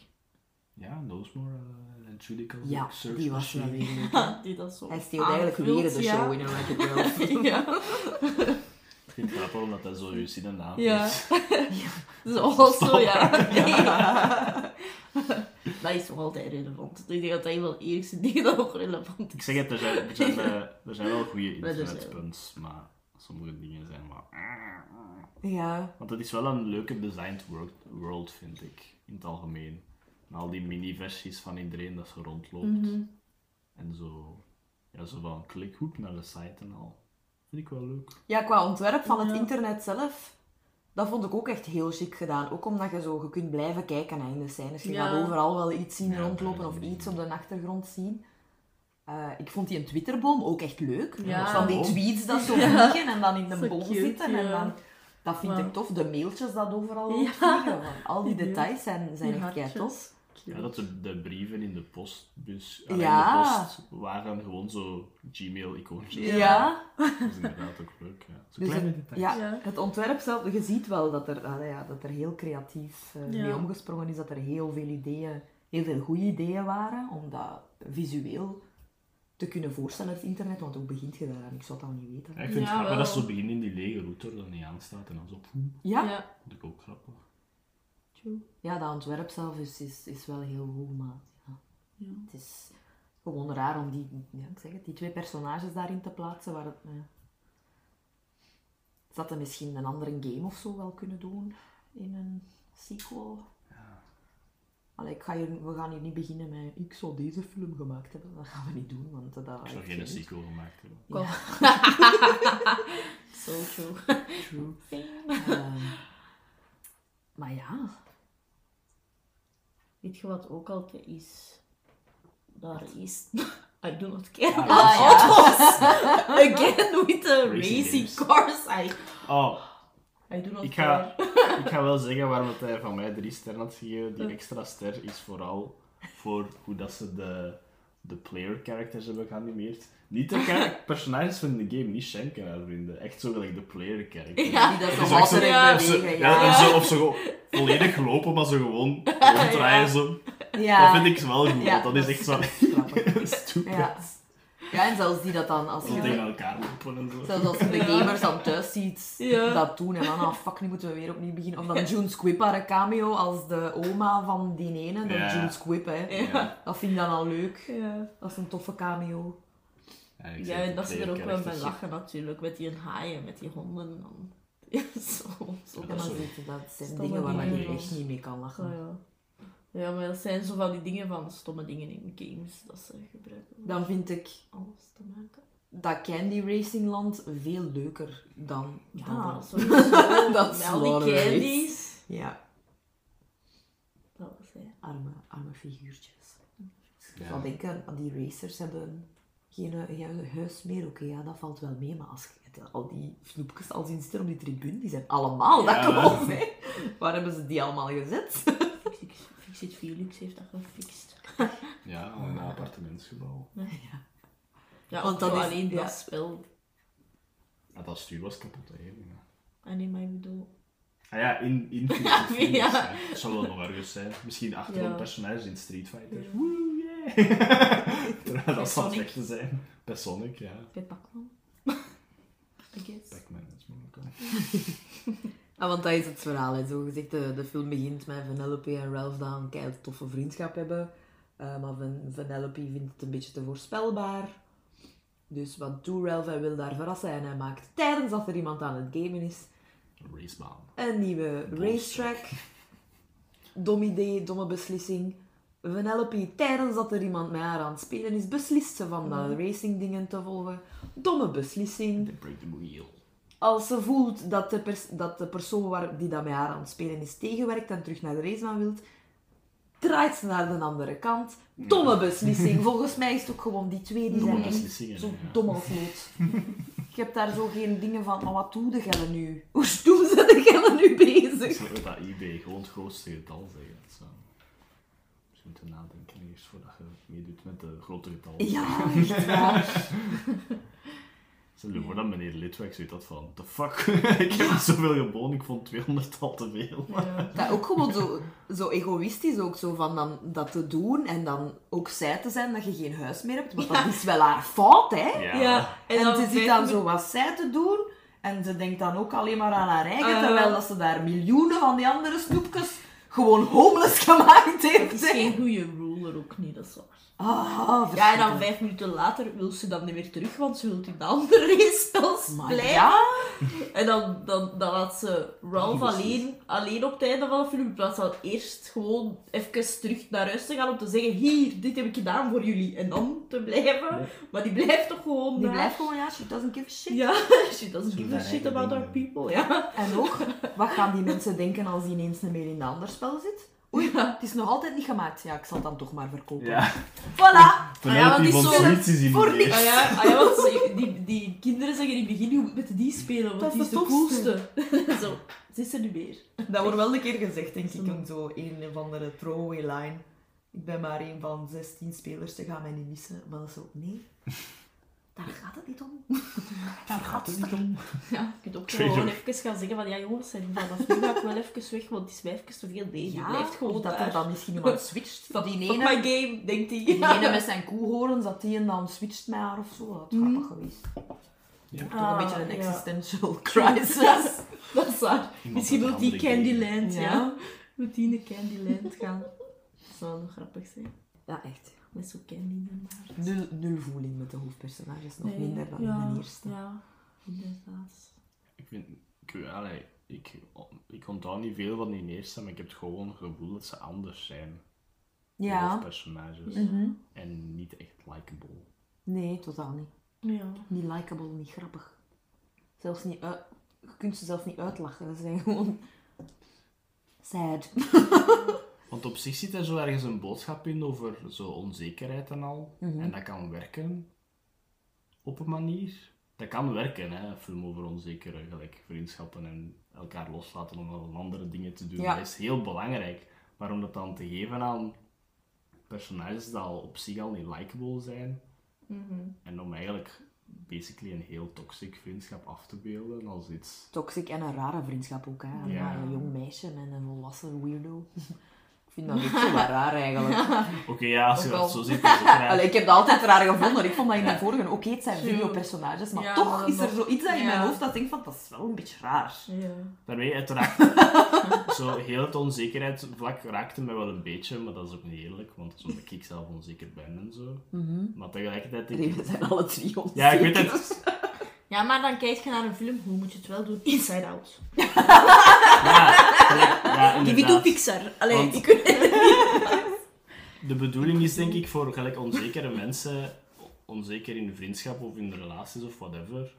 Ja, Nosemore uh, en Judica was Ja, ook search die was wel machine. weer. Die dat zo Hij steelt eigenlijk weer de ja. show in een Wreck-It Ralph. Ja. Ik vind het grappig omdat dat zo en naam Ja. is. Zo, zo, ja. dat is nog altijd relevant. Ik denk dat dat een van de eerste dingen dat nog relevant Ik is. zeg het, er zijn, er zijn, eh, er zijn wel goede er internetpunts, maar sommige dingen zijn maar... Ja, Want het is wel een leuke designed world, vind ik, in het algemeen. En al die mini-versies van iedereen dat zo rondloopt. Mhm. En zo, ja, zo van klikhoek naar de site en al. Vind ik wel leuk. Ja, qua ontwerp van het Ja. internet zelf, dat vond ik ook echt heel chic gedaan. Ook omdat je zo, je kunt blijven kijken naar in de scènes. Je Ja. gaat overal wel iets zien Ja, rondlopen of iets op de achtergrond zien. Eh, ik vond die een Twitterboom ook echt leuk. Ja. Van die tweets dat zo vliegen en dan in de boom cute, zitten. En dan, dat vind ik tof. De mailtjes dat overal rondvliegen. want Al die details zijn, zijn echt kei tof. Ja, dat de, de brieven in de postbus, Ja. in de post, waren gewoon zo Gmail-icoontjes. Ja. Dat is inderdaad ook leuk, ja. Zo Dus kleine het- details. Ja, Ja. het ontwerp zelf, je ziet wel dat er, ja, dat er heel creatief eh, Ja. mee omgesprongen is, dat er heel veel ideeën, heel veel goede ideeën waren, om dat visueel te kunnen voorstellen op het internet, want hoe begint je daar aan? Ik zou het al niet weten. Ja, ik vind het grappig dat ze zo beginnen in die lege router dat niet aanstaat en dan zo... Ja, Ja. Dat ik ook grappig. True. ja dat ontwerp zelf is, is, is wel heel goed, maar ja. Ja. Het is, gewoon raar om die, ja, ik zeg het, die twee personages daarin te plaatsen. Waar het, ja. Misschien een andere game of zo wel kunnen doen in een sequel? Allee, ik ga hier, we gaan hier niet beginnen met ik zou deze film gemaakt hebben. Dat gaan we niet doen, want dat... Ik zou geen sequel gemaakt hebben. Kom. So true. True. Ehm, maar ja, Weet je wat ook altijd is? Daar is... I do not care Ah, about ja. autos. Again with the Racing racing cars. I, Oh, I do not Ik ga- care. ik ga wel zeggen waarom het hij van mij drie sterren had gegeven. Die extra ster is vooral voor hoe dat ze de, de player characters hebben geanimeerd. Niet de char- personages van de game, niet Shenken haar vrienden. Echt zo gelijk de player characters. Ja. die dat is echt zo- waterig Ja. bewegen. Ja, Ja, en zo, of zo gewoon volledig lopen, maar zo gewoon ronddraaien. Zo. Ja. Dat vind ik wel goed, Ja, want dat is echt zo grappig. stupid. Ja. Ja, en zelfs die dat dan, als je... tegen elkaar lopen en zo. Zelfs als je de gamers dan thuis ziet Ja. dat doen en dan, ah fuck, nu moeten we weer opnieuw beginnen. Of dan June Squibb haar een cameo als de oma van die ene, de Ja. June Squibb, hè. Ja. Dat vind ik dan al leuk. Ja. Dat is een toffe cameo. Ja, en dat ze er ook wel bij lachen natuurlijk. Met die haaien, met die honden. Dan. Ja, zo, zo Ja, Ja, dat dat zijn dingen waar je echt niet mee kan lachen. Ja. maar dat zijn zo van die dingen van stomme dingen in games dat ze gebruiken. om Dan vind ik alles te maken. dat Candy Racing Land veel leuker dan... Ja, dan sowieso. Dat Met al die candies. ja, Dat was hij. arme, arme figuurtjes. Ik Ja. zou denken, aan die racers hebben geen, eh, geen huis meer. Oké, ja, dat valt wel mee. Maar als je het- al die snoepjes al zien zitten op die tribune, die zijn allemaal Ja. dakloos. hè. Waar hebben ze die allemaal gezet? Fix- Fixit Felix heeft dat gefixt. Ja, een appartementsgebouw. Ja, Want want dat is- alleen ja. dat spel. Ja, dat stuur was kapot, hè. Ja. En in mijn bedoel. Ah ja, in, in Ja, Felix, ja. ja. Zou wel nog ergens zijn. Misschien achter Ja. een personage in Street Fighter. Ja. Woe, yeah! Terwijl dat zal Sonic. weg te zijn. Bij Sonic, ja. Bij Pac-Man. I guess. Pac-Man is moeilijk. Ja, want dat is het verhaal. Hè. Zo gezegd, de, de film begint met Vanellope en Ralph dat een kei toffe vriendschap hebben. Eh, maar Van, Vanellope vindt het een beetje te voorspelbaar. Dus wat doet Ralph? Hij wil daar verrassen en hij maakt tijdens dat er iemand aan het gamen is Een racebaan. een nieuwe racetrack. Dom idee, domme beslissing. Vanellope, tijdens dat er iemand met haar aan het spelen is, beslist ze van dat racing dingen te volgen. Domme beslissing. They break the wheel. Als ze voelt dat de, pers- dat de persoon waar, die dat met haar aan het spelen is tegenwerkt en terug naar de racebaan wilt, draait ze naar de andere kant. Domme beslissing. Volgens mij is het ook gewoon die twee die Domme zijn zo dom als. Je hebt daar zo geen dingen van, maar wat doe de gelle nu? Hoe stoem ze de gelle nu Ik bezig? zou dat eBay gewoon het grootste getal zeggen. Zou... Dus je moet er nadenken eerst voordat je meedoet met de grote getallen. Ja, echt waar. Stel je voor dat meneer Litweg zoiets had van, the fuck, ik heb zoveel geboden, ik vond 200 al te veel. Ja. Dat ook gewoon zo, zo egoïstisch ook zo van dan dat te doen en dan ook zij te zijn dat je geen huis meer hebt. Want dat is wel haar fout, hè? Ja. Ja, En, dan ze zit dan zo wat zij te doen en ze denkt dan ook alleen maar aan haar eigen, Eh. terwijl dat ze daar miljoenen van die andere snoepjes gewoon homeless gemaakt Het heeft. is hè. geen goede ruler ook niet, dat is waar. Ah, Ja, en dan vijf minuten later wil ze dan niet meer terug, want ze wil in de andere Maar blijven. ja, En dan, dan, dan laat ze Ralph alleen, alleen op het einde van de film, in plaats van eerst gewoon even terug naar huis te gaan om te zeggen, hier, dit heb ik gedaan voor jullie, en dan te blijven. Maar die blijft toch gewoon die daar. blijft gewoon, ja, she doesn't give a shit. Ja, she doesn't give a shit about our people, ja. En ook, wat gaan die mensen denken als die ineens niet meer in een ander spel zit? Oei, het is nog altijd niet gemaakt. Ja, ik zal het dan toch maar verkopen. Ja, Voilà! Ah ja, want die zo- in voor niks. Ah ja, ah ja want ze- die, die kinderen zeggen in het begin, je moet met die spelen, want Dat is die is de coolste. Zo, ze is er nu meer. Dat wordt wel een keer gezegd, denk ik, om zo een of andere throwaway line. Ik ben maar een van 16 spelers, ze gaan mij niet missen. Maar dat is zo, nee. Daar gaat het niet om. Daar gaat het niet om. Ja, je kunt ook gewoon even gaan zeggen van, ja jongens, en vanaf nu ga ik wel even weg, want het is mij even te veel. Nee, die Ja, blijft gewoon dat daar. er dan misschien iemand switcht. Fuck, Die ene, my game, denkt hij. die ene met zijn koehorens, dat die en dan switcht met haar of zo. Dat had grappig geweest. Ja. Toch een beetje een Ah, ja. existential crisis. Dat is waar. Iemand Misschien wil die Candyland, Ja. ja. Moet die naar Candyland gaan. Dat zou nog grappig zijn. Ja, echt. Met zo'n candy in haar. Nul, nul voeling met de hoofdpersonages. Nog Nee, minder dan ja, in de eerste. Ja, inderdaad. Ik vind... Ik, allee, ik, ik onthoud niet veel van die eerste, maar ik heb het gewoon het gevoel dat ze anders zijn. de Ja. hoofdpersonages. Mhm. En niet echt likable. Nee, totaal niet. Ja. Niet likable, niet grappig. Zelfs niet uit... Je kunt ze zelfs niet uitlachen. Ze zijn gewoon... Sad. Want op zich zit er zo ergens een boodschap in over zo onzekerheid en al. Mhm. En dat kan werken. Op een manier. Dat kan werken, hè. Een film over onzekere, gelijk vriendschappen en elkaar loslaten om andere dingen te doen. Ja. Dat is heel belangrijk. Maar om dat dan te geven aan personages die al op zich al niet likable zijn. Mhm. En om eigenlijk basically een heel toxic vriendschap af te beelden als iets... Toxic en een rare vriendschap ook. Hè. Ja. Een jong meisje en een volwassen weirdo. Ik vind dat ook zo raar eigenlijk. Oké, ja, als je dat al- zo ziet, is het ook raar. Allee, ik heb dat altijd raar gevonden. Ik vond dat in de vorige... Oké, het zijn videopersonages, maar Ja, toch is er nog- zoiets dat in ja. mijn hoofd dat ik denk van, dat is wel een beetje raar. Ja. Daarmee, uiteraard, zo heel het onzekerheid vlak raakte mij wel een beetje, maar dat is ook niet eerlijk, want dat is omdat ik zelf onzeker ben en zo. Maar tegelijkertijd denk Nee, ik... we zijn alle drie onzeker. Ja, ik weet het. Ja, maar dan kijk je naar een film, hoe moet je het wel doen? Inside Out. Ja, ja Die doet. Pixar. Allee, Want- ik weet De bedoeling is denk ik voor gelijk onzekere mensen, onzeker in vriendschap of in relaties of whatever,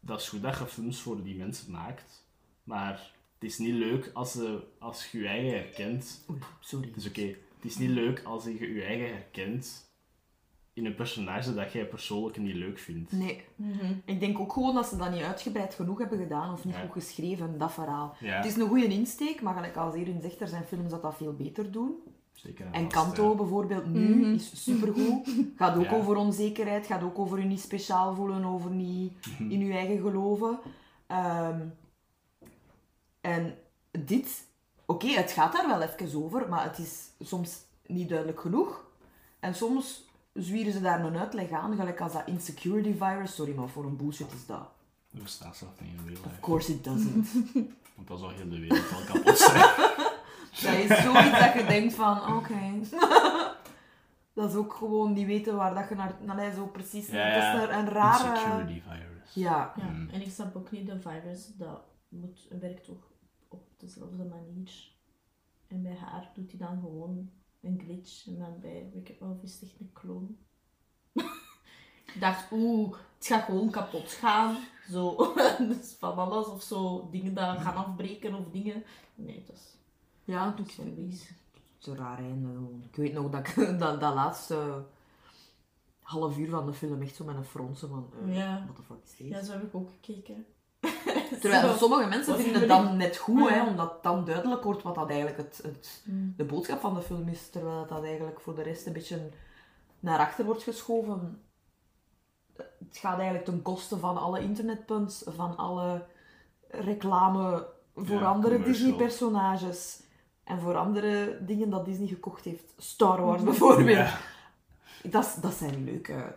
dat is goed dat je films voor die mensen maakt, maar het is niet leuk als, ze, als je je eigen herkent Oei, sorry. Het is oké. Het is niet leuk als je je eigen herkent in een personage dat jij persoonlijk niet leuk vindt. Nee. Mhm. Ik denk ook gewoon dat ze dat niet uitgebreid genoeg hebben gedaan of niet Ja. goed geschreven, dat verhaal. Ja, Het is een goede insteek, maar gelijk als Erin zegt, er zijn films dat dat veel beter doen. zeker. En vast, Kanto ja. bijvoorbeeld nu Mhm. is supergoed. Gaat ook Ja. over onzekerheid, gaat ook over je niet speciaal voelen, over niet Mhm. in je eigen geloven. Ehm, en dit, oké, het gaat daar wel even over, maar het is soms niet duidelijk genoeg. En soms zwieren ze daar een uitleg aan, gelijk als dat insecurity virus. Sorry, maar voor een bullshit is dat. Dat bestaat zelf niet in real Of course it doesn't. Want dan zou heel de wereld al kapot zijn. Dat is zoiets dat je denkt van, oké. dat is ook gewoon niet weten waar dat je naar... naar zo precies... Ja, ja. Dat is een rare... Insecurity virus. Ja. Ja, Mm. en ik snap ook niet, de virus, dat moet, werkt toch op dezelfde manier. En bij haar doet hij dan gewoon een glitch. En dan bij Up Elf is het echt een kloon. ik dacht, oeh, het gaat gewoon kapot gaan. Zo, dus van alles of zo, dingen dat gaan afbreken of dingen. Nee, dat is Ja, het is. Het is een raar einde. Ik weet nog dat ik dat, dat laatste half uur van de film echt zo met een fronsen van... eh Ja. What the fuck is dit? Ja, zo heb ik ook gekeken. Terwijl Zo. sommige mensen vinden het dan net goed, hè, omdat dan duidelijk wordt wat dat eigenlijk het, het, Mm. de boodschap van de film is. Terwijl dat, dat eigenlijk voor de rest een beetje naar achter wordt geschoven. Het gaat eigenlijk ten koste van alle internetpunts, van alle reclame voor Ja, andere. Disney-personages. En voor andere dingen dat Disney gekocht heeft. Star Wars bijvoorbeeld. Ja. Dat, dat zijn leuke,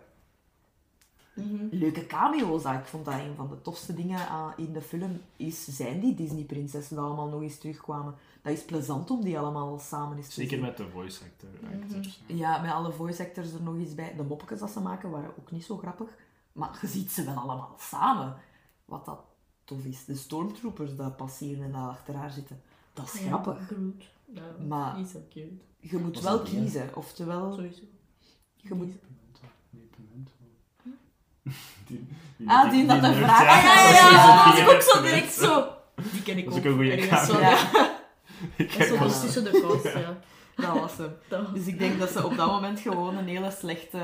Mhm. leuke cameo's. dat. Ik vond dat een van de tofste dingen aan- in de film is, zijn die Disney-prinsessen die allemaal nog eens terugkwamen. Dat is plezant om die allemaal samen eens te Zeker zien. met de voice actor, actors. Ja, met alle voice actors er nog eens bij. De moppetjes dat ze maken waren ook niet zo grappig. Maar je ziet ze wel allemaal samen. Wat dat tof is. De stormtroopers dat passeren en daar achter haar zitten. Dat is Ja, grappig. Groot. Ja, Maar- is ook cute. Je moet Was wel dat kiezen. Oftewel, Sowieso. je moet... Pimento. Die, Ah, die dat nerd, vraag- Ah, ja, ja, Dat is ja, dat die was ook zo direct zo. Die ken ik Dat ook. is ook een goeie Ergens zo, ja. Ik Dat is zo dus tussen de kast, ja. Dat was hem. Dat- Dus ik denk dat ze op dat moment gewoon een hele slechte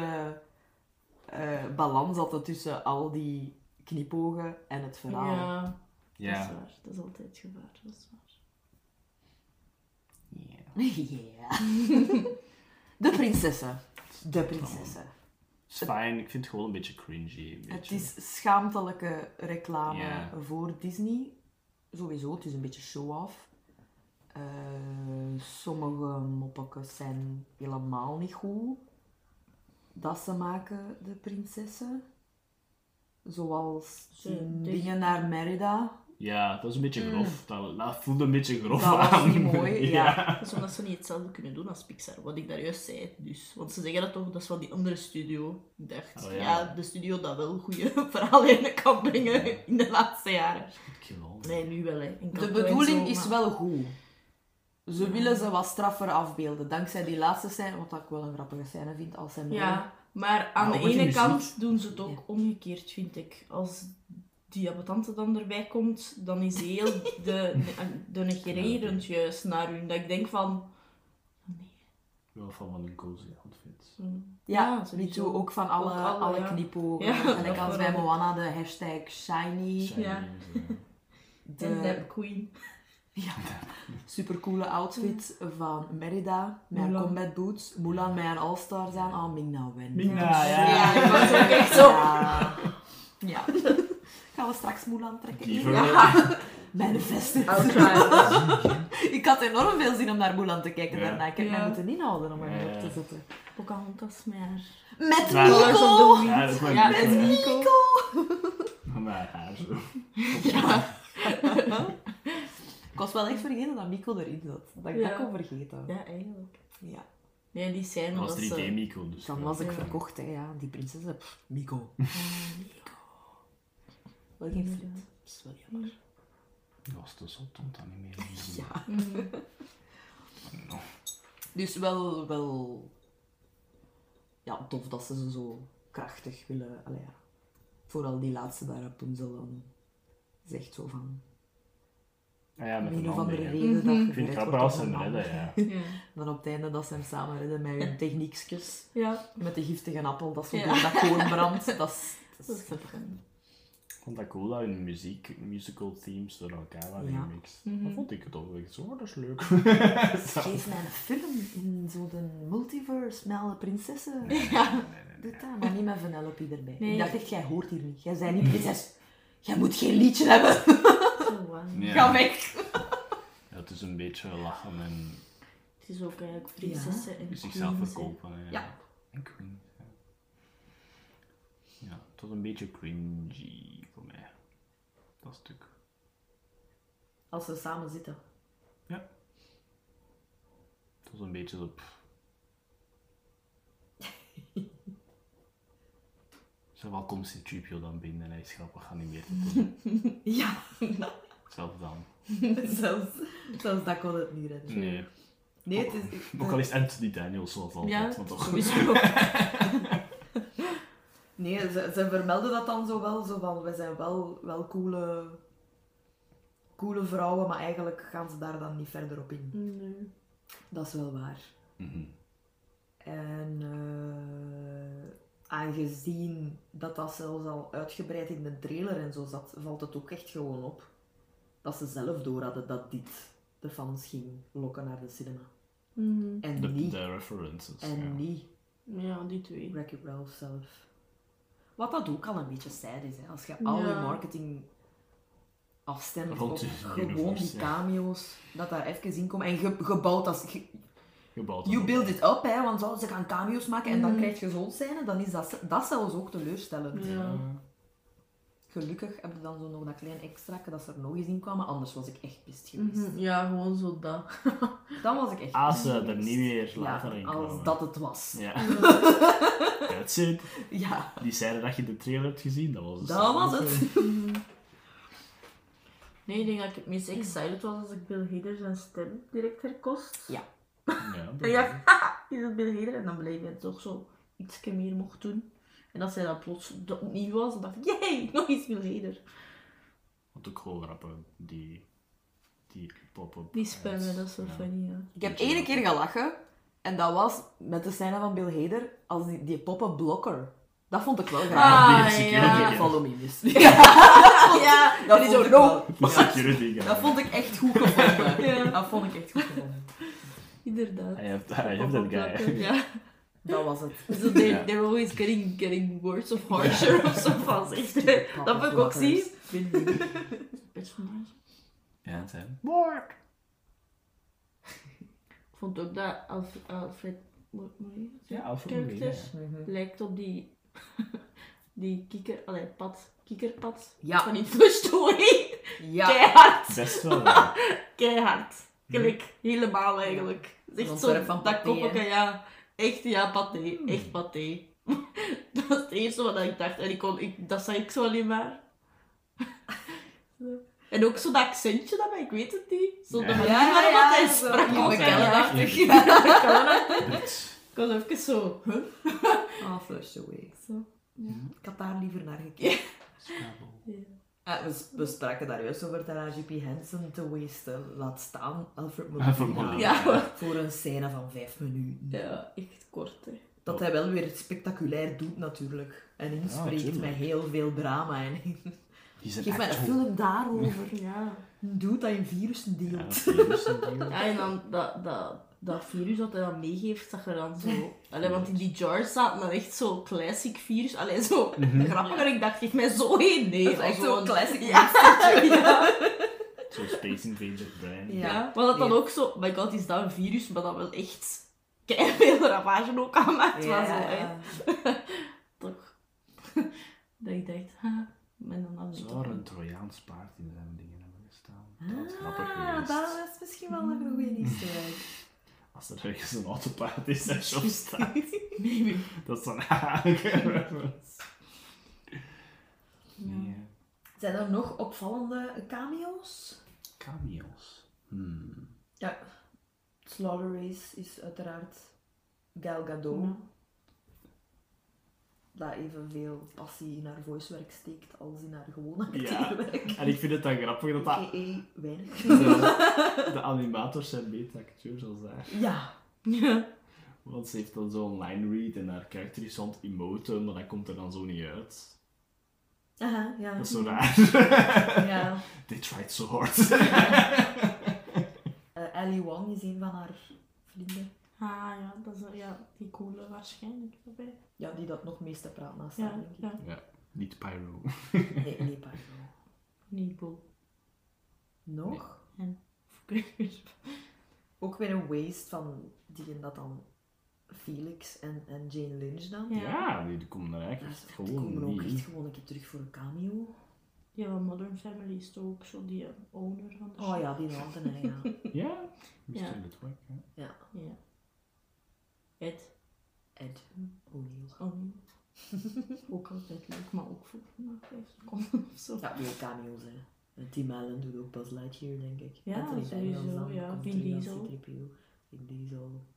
eh, balans hadden tussen al die knipogen en het verhaal. Ja, dat is Ja. waar. Dat is altijd gevaar. Dat is waar. Ja. De prinsessen. De prinsessen. Is fijn, ik vind het gewoon een beetje cringy. Een Het is schaamtelijke reclame voor Disney. Sowieso, het is een beetje show-off. Eh, sommige moppetjes zijn helemaal niet goed. Dat ze maken, de prinsessen. Zoals dingen naar Merida. Ja, dat is een beetje grof. Dat, dat voelde een beetje grof Dat niet mooi, ja. Dat is omdat ze niet hetzelfde kunnen doen als Pixar, wat ik daar juist zei. Dus. Want ze zeggen dat toch, dat is van die andere studio. Ik dacht, Oh, ja. ja. de studio dat wel goede verhalen kan brengen in de laatste jaren. Nee, nu wel, hè. De bedoeling zo, is maar- wel goed. Ze willen ze wat straffer afbeelden. Dankzij die laatste scène, wat ik wel een grappige scène vind als hem... Ja, maar aan de ene kant doen ze het ook Ja. omgekeerd, vind ik. Als die abatante dan erbij komt, dan is heel de, de, negererend juist naar hun. Dat ik denk van... Nee. Wel van van een cozy outfit. mm, Ja, sowieso. toe ook van alle, Ook alle, alle ja. knipogen. Ja, Gelijk dat als bij. Moana de hashtag shiny. Shiny Ja. en zo, ja. De En Deb Queen. supercoole outfit van Merida. Met Mulan. combat boots. Mulan met haar all-stars aan. Oh, Ming-Na wen. Ming-Na, ja. Ja, ik was ook echt zo... Ja. ja. Gaan we straks Mulan trekken? Die Ja. I'll try. Ik had enorm veel zin om naar Mulan te kijken Ja. daarna. Ik heb Ja. mij moeten inhouden om er Ja, op ja. te zetten. Pocahontas met haar... Met Nico! Ja, dat is wel Ja, goed, met ja. Nico. Met haar zo. Ja. Ik was wel echt vergeten dat Miko erin zat. Dat ik Ja. dat kon vergeten. ja, eigenlijk. Ja. Nee, die scène Dat was... was 3D eh, Mico, dus. Dan ja. was ik Ja. verkocht, hè. Ja, die prinsessen. Pff, Miko. Wel geen friet. Dat is wel jammer. Dat was te zot om dat niet meer te zien. Ja. No. Dus wel, wel... Ja, tof dat ze ze zo krachtig willen... Allee, ja. Vooral die laatste daar op toen ze dan zegt zo van... Ah ja, met een of andere reden dat Mhm. Ik vind het grappig als ze een hem man. redden, ja. Ja. Dan op het einde dat ze hem samen redden met hun techniekjes. Ja. Met de giftige appel dat zo Ja. door dat koren brandt. Dat is... Dat Dat is vond dat cool dat hun muziek, musical themes door elkaar waren Ja. gemixt. Mhm. Dat vond ik het toch echt zo, oh, dat is leuk. Geef mij een film in zo'n multiverse met alle prinsessen. Ja. Doe dat, maar niet met Vanellope erbij. Nee. Ik dacht echt, jij hoort hier niet. Jij bent niet prinses. Jij moet geen liedje hebben. Ja. Ga weg. Ja, het is een beetje lachen en Het is ook eigenlijk prinsessen en zichzelf queens, hè. verkopen. Ja. En queens, ja. Ja, het was een beetje cringy voor mij. Dat stuk. Als ze samen zitten. Het was een beetje zo... pff. Zo wel komt C-3PO dan binnen en hij is grappig geanimeerd. Ja. Zelf dan. zelfs, zelfs dat kon het niet redden. Nee. Nee, het is... Ook al is Anthony Daniels zoals altijd. Ja, maar toch. Nee, ze, ze vermelden dat dan zo wel, zo van, we zijn wel, wel coole, coole vrouwen, maar eigenlijk gaan ze daar dan niet verder op in. Nee. Dat is wel waar. Mhm. En eh, aangezien dat dat zelfs al uitgebreid in de trailer en zo zat, valt het ook echt gewoon op dat ze zelf door hadden dat dit de fans ging lokken naar de cinema. Mhm. En De, niet, de references. en ja. niet Ja, die twee. Wreck-It Ralph zelf. Wat dat ook al een beetje sad is, hè. als je al je Ja. marketing afstemt Rond op die gewoon universe, die ja. cameo's, dat daar even in komen. En je, je bouwt dat... je- Gebouwd You op- build it up, hè, want zo, ze gaan cameo's maken en dan Mhm. krijg je zo'n scène, dan is dat, dat zelfs ook teleurstellend. Ja. Gelukkig heb je dan zo nog dat klein extra dat ze er nog eens in kwamen, anders was ik echt pist geweest. Mhm. Ja, gewoon zo dat. Dan was ik echt Als pist ze er geweest. niet weer Ja, later in komen. als dat het was. Ja. Ja, Die zeiden dat je de trailer hebt gezien, dat was het. dat was het. Nee, ik denk dat ik het meest excited was als ik Bill Hader zijn stem direct herkost. Ja. Ja, En ja, haha, is het Bill Hader? En dan bleef hij toch zo iets meer mocht doen. En als hij dat plots opnieuw was, dan dacht ik, jee, nog eens Bill Hader. Wat ook gewoon grappig, die, die pop-up. Die spammen, dat is zo Ja. funny, ja. Ik heb één keer gelachen. En dat was met de scène van Bill Hader als die, die poppen blokker. Dat vond ik wel graag. Ah, die security ja. guy. Follow me, miss. Ja, Dat wel. De security guy. Dat vond ik echt goed gevonden. Ja. Dat vond ik echt goed gevonden. Inderdaad. Hij heeft, dat guy. Ja. Dat was het. So they, Ja. they're always getting, getting worse of harsher of zo van. Dat wil ik ook zien. Personage. Ja, het zijn. Vond ook dat Alf- Alfred Molina, Ja, Alfred character Molina, Mhm. lijkt op die Die kikker... Allee, pad. Kikkerpad. Ja. Van in Toy Story. Ja. Keihard. Best wel, ja. Keihard. Gelijk. Helemaal eigenlijk. Een echt zo... van dat koppelke, ja. Echt, ja, paté. Hmm. Echt paté. dat was het eerste wat ik dacht. En ik kon, ik, dat zei ik zo alleen maar. En ook zo dat accentje dat, ik weet het niet. Zo de Ja. manier Ja, waarop ja, hij sprak. Ja, Brits. Ik was even zo... Huh? Ah, flush away. Zo. Ja. Ik had daar liever naar gekeken. Ja. Eh, we, we spraken daar juist over Tara G.P. Henson te wasten. Laat staan Alfred Molina. Ja. Voor een scène van vijf minuten. ja, echt kort, hè. Dat hij wel weer spectaculair doet natuurlijk. En inspreekt met heel veel drama. En Die zijn geef mij een film daarover. Ja. Een dude dat in virussen Ja, deelt. virussen Ja, en dan dat, dat, dat virus wat hij dan meegeeft, zag er dan zo... Allee, want in die jars zaten dan echt zo classic virus. Allee, zo grappiger. Ik dacht, geef mij zo één. Nee, Dat is echt zo'n classic Ja, ja. Zo Space Invader Brian. Ja. ja. Maar dat dan ook zo... My god, is dat een virus? Maar dat wel echt veel ravage ook aanmaakt. maar zo, hè. Toch. dat ik dacht, ha. En dan had ik Zou er een Trojaans paard in zijn dingen hebben gestaan? Dat was Ah, grappig geweest. dat is misschien wel een goede historie. Als er ergens een autopaard is dat shop staat. Maybe. Dat is dan reference. Nee, hè. Zijn er nog opvallende cameo's? cameo's. Hmm. Ja. Slaughter Race is uiteraard Gal Gadot. Ja. Dat evenveel passie in haar voicewerk steekt als in haar gewone Ja. acteerwerk. En ik vind het dan grappig dat dat... Weinig. De, de animators zijn beter acteurs als haar. Ja. Ja. Want ze heeft dan zo'n line read en haar karakter is aan het emoten, maar dat komt er dan zo niet uit. Aha, ja. Dat is zo raar. Ja. They tried so hard. Eh, Ali Wong is een van haar vrienden. Ah ja, dat is ja, die coole waarschijnlijk erbij. Ja, die dat nog meeste praat naast Ja, denk ik. ja. niet Pyro. Nee, nee, pardon. Niet Boel. Nog? En of- Ook weer een waste van die en dat dan Felix en, en Jane Lynch dan. Ja. Ja, die, die komen er Ja, eigenlijk echt die gewoon komen ook niet echt gewoon een keer terug voor een cameo. Ja, van Modern Family is toch ook zo die eh, owner van de Oh ja, die hè, ja. Ja? Mr. Ja. Litwick, hè. ja. Ja. Ed. Ed O'Neill. Oh nee. ook altijd leuk, maar ook voor maar vijf seconden of zo. Ja, veel cameo's, hè. En Tim Allen doet ook Buzz Lightyear, denk ik. Ja, Anthony sowieso, ja. Vin Diesel. C-3PO. Vin Diesel.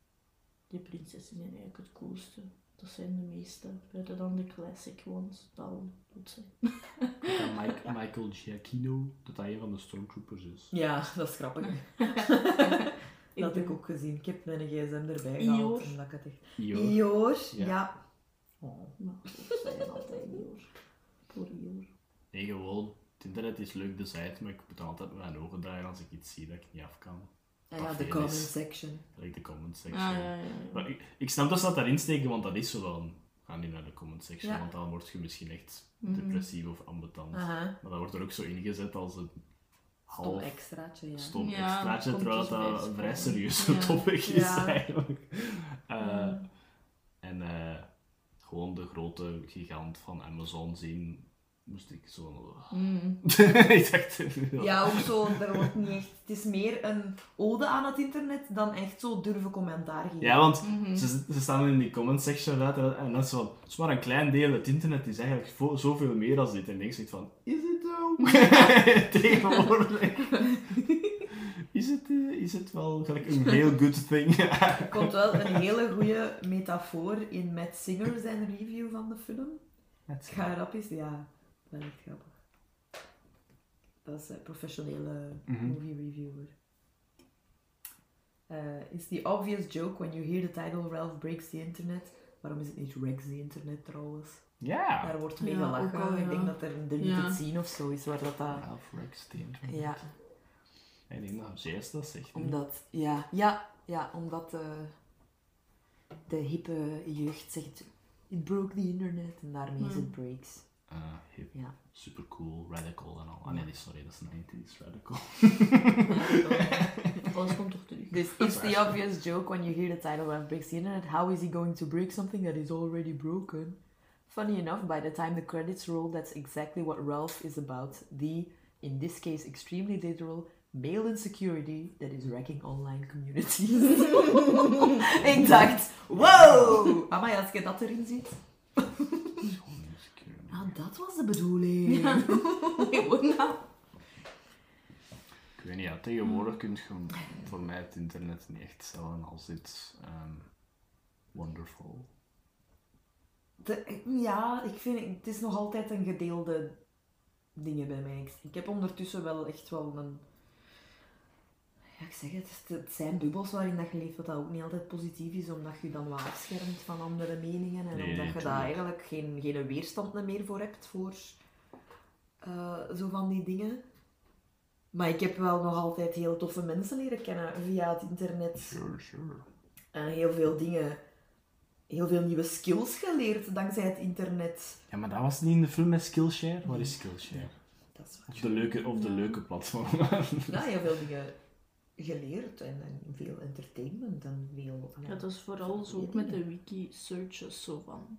Die prinsessen zijn eigenlijk het coolste. Dat zijn de meeste. Buiten dan de classic ones. Dat al zijn. Mike, Michael Giacchino, dat hij een van de Stormtroopers is. Ja, dat is grappig. dat heb ik ook gezien. Ik heb mijn gsm erbij Ior. gehaald. Omdat ik het echt... Ior, Ja. ja. Oh. Maar zijn altijd hoor. Voor Ior. Nee, gewoon, het internet is leuk de site, maar ik moet altijd mijn ogen draaien als ik iets zie dat ik niet af kan. En ja, de comment is. section. Like de comment section. Ah, ja, ja, ja. Maar ik, ik snap dat ze dat daarin steken, want dat is zo dan. Ga niet naar de comment section, Ja. want dan word je misschien echt Mhm. depressief of ambetant. Maar dat wordt er ook zo ingezet als een Stom half extraatje, ja. stom Ja, extraatje, terwijl dus dat een vrij wel. serieus Ja. topic is Ja. eigenlijk. Eh, Ja. En eh, gewoon de grote gigant van Amazon zien, moest ik zo... Mm. ik dacht... Ja, ook zo, er wordt niet echt... Het is meer een ode aan het internet dan echt zo durven commentaar geven. Ja, want Mhm. ze, ze staan in die comment section uit en dat is van, het is maar een klein deel, het internet is eigenlijk zoveel meer dan dit. En ik denk van, is het zo? Tegenwoordig. Is het, eh, is het wel gelijk een heel good thing? Er komt wel een hele goede metafoor in Matt Singer zijn review van de film. Het gaat is, ja, dat is echt grappig. Dat is een professionele Mhm. movie reviewer. Uh, it's the obvious joke when you hear the title Ralph breaks the internet. Waarom is het niet Rex the internet trouwens? Ja. Daar wordt mee Ja, gelachen. Ik denk dat er een deleted Ja. scene of zo is waar dat... dat Ralph Rex, the internet. ja, Ik denk dat Zeus dat zegt. omdat... Ja, ja, ja omdat eh, de hippe jeugd zegt... It broke the internet. En daarmee is Hmm. het breaks. Eh, hip, Ja. super cool, radical en al. Ah nee, sorry, dat is 90s radical. Alles komt toch terug. This is the obvious joke when you hear the title Ralph breaks the internet. How is he going to break something that is already broken? Funny enough, by the time the credits roll, that's exactly what Ralph is about. The, in this case extremely literal, male insecurity that is wrecking online communities. ik dacht, wow! Amai, als je dat erin ziet. Dat was de bedoeling. Dat. Ik weet niet, ja, tegenwoordig kun je voor mij het internet niet echt stellen als iets ehm, wonderful. De- ja, ik vind het is nog altijd een gedeelde dingen bij mij. Ik, ik heb ondertussen wel echt wel een. Ja, ik zeg het, het- zijn bubbels waarin dat je leeft, wat dat ook niet altijd positief is, omdat je je dan wat afschermt van andere meningen en Nee, omdat je daar eigenlijk geen, geen weerstand meer voor hebt voor eh, zo van die dingen. Maar ik heb wel nog altijd heel toffe mensen leren kennen via het internet. Sure, sure. En heel veel dingen, heel veel nieuwe skills geleerd dankzij het internet. Ja, maar dat was niet in de film met Skillshare? Wat is Skillshare? Dat is Of de leuke, of de leuke platform. Ja, heel veel dingen geleerd en, en veel entertainment en veel... Ja, dat is vooral zo ook met de wiki-searches zo van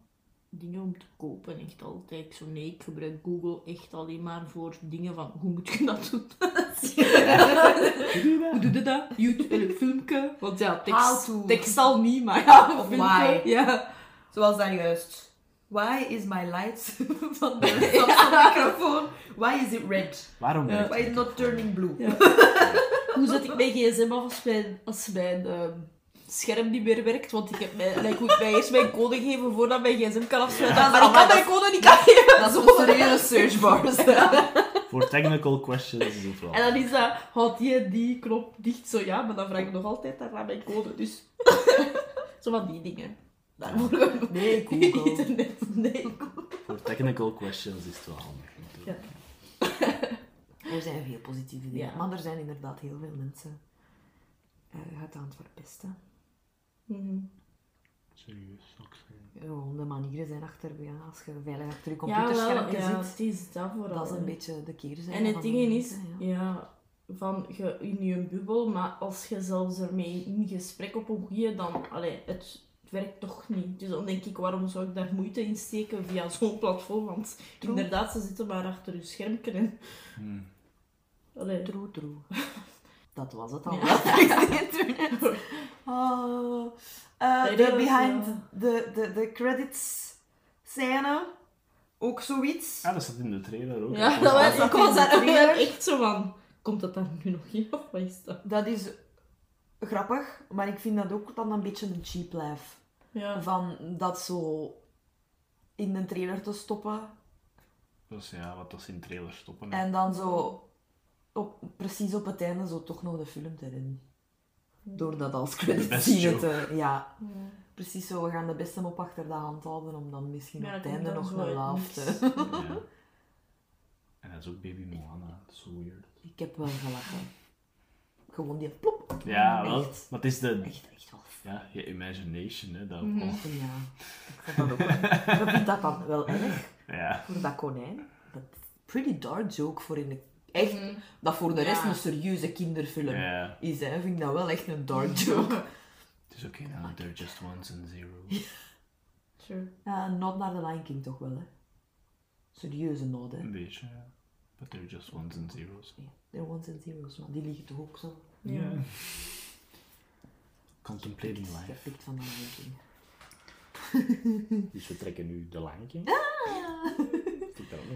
dingen om te kopen. Echt altijd zo. Nee, ik gebruik Google echt alleen maar voor dingen van hoe moet je dat doen? hoe doe je dat? YouTube, een filmpje. Want ja, tekst, tekst al niet, maar ja, Of why. Ja. Zoals dat juist. Why is my light van de microfoon, why is it red? Waarom Why is it not turning blue? Ja. Hoe zet ik mijn gsm af als mijn, als mijn ehm, scherm niet meer werkt? Want ik, heb mijn, like, ik moet mij eerst mijn code geven voordat mijn gsm kan afsluiten. Ja, maar ik kan mijn code niet geven. Dat is een serieuze searchbars. Voor technical questions is het wel. En dan is dat, houd die en die knop dicht, zo ja, maar dan vraag ik nog altijd daarna mijn code, dus... zo van die dingen. Daarvoor Nee, Google. internet, nee. Voor technical questions is het wel handig. natuurlijk. Er zijn veel positieve dingen, Ja. maar er zijn inderdaad heel veel mensen eh, het aan het verpesten. Mhm. Serieus, ook zijn. Gewoon de manieren zijn achter, ja, als je veilig achter je Ja, wel, computerschermpje ja, zit, het is dat vooral. dat is een beetje de keerzijde En het ding is, ja. ja. van je in je bubbel, maar als je zelfs ermee in gesprek op een goeie, dan, allee, het, het werkt toch niet. Dus dan denk ik, waarom zou ik daar moeite in steken via zo'n platform? Want inderdaad, ze zitten maar achter je schermpje en, Hmm. Allee, True, true. Dat was het al. Ja. Dat is de internet. Oh. Eh, de behind the, the, the credits scène. Ook zoiets. Ja, dat zat in de trailer ook. Ja, Dat dat was ik was de daar echt zo van, komt dat daar nu nog in of wat is dat? Dat is grappig, maar ik vind dat ook dan een beetje een cheap laugh. Ja. Van dat zo in een trailer te stoppen Dus ja, wat als in trailer stoppen. en dan zo op, precies op het einde zo toch nog de film te redden. Door dat als credit best scene joke. te... Ja, Ja. precies zo. We gaan de beste mop achter de hand houden om dan misschien Ja, op het einde nog een niks. te... Ja. En dat is ook Baby Moana. Dat is zo weird. Ik heb wel gelachen. Gewoon die plop. Ja, wel. Echt, Maar het is de... echt, echt wel Ja, je imagination, hè. Dat Mhm. oh, Ja, ik vond dat ook wel. Ik vind dat dan wel erg Ja. voor dat konijn. Dat pretty dark joke voor in de... Echt, Mhm. dat voor de rest Ja. een serieuze kinderfilm Ja. is, hè. Vind ik dat wel echt een dark joke. Het is oké nou, they're just ones and zeros. Sure. Ja, nod naar de Lion King toch wel, hè. Serieuze nod, hè. Een beetje, ja. But they're just ones and zeros. Ja, they're ones and zeros, maar die liggen toch ook zo. Ja. Contemplating life. Gepikt van de Lion King. Dus we trekken nu de Lion King. Zit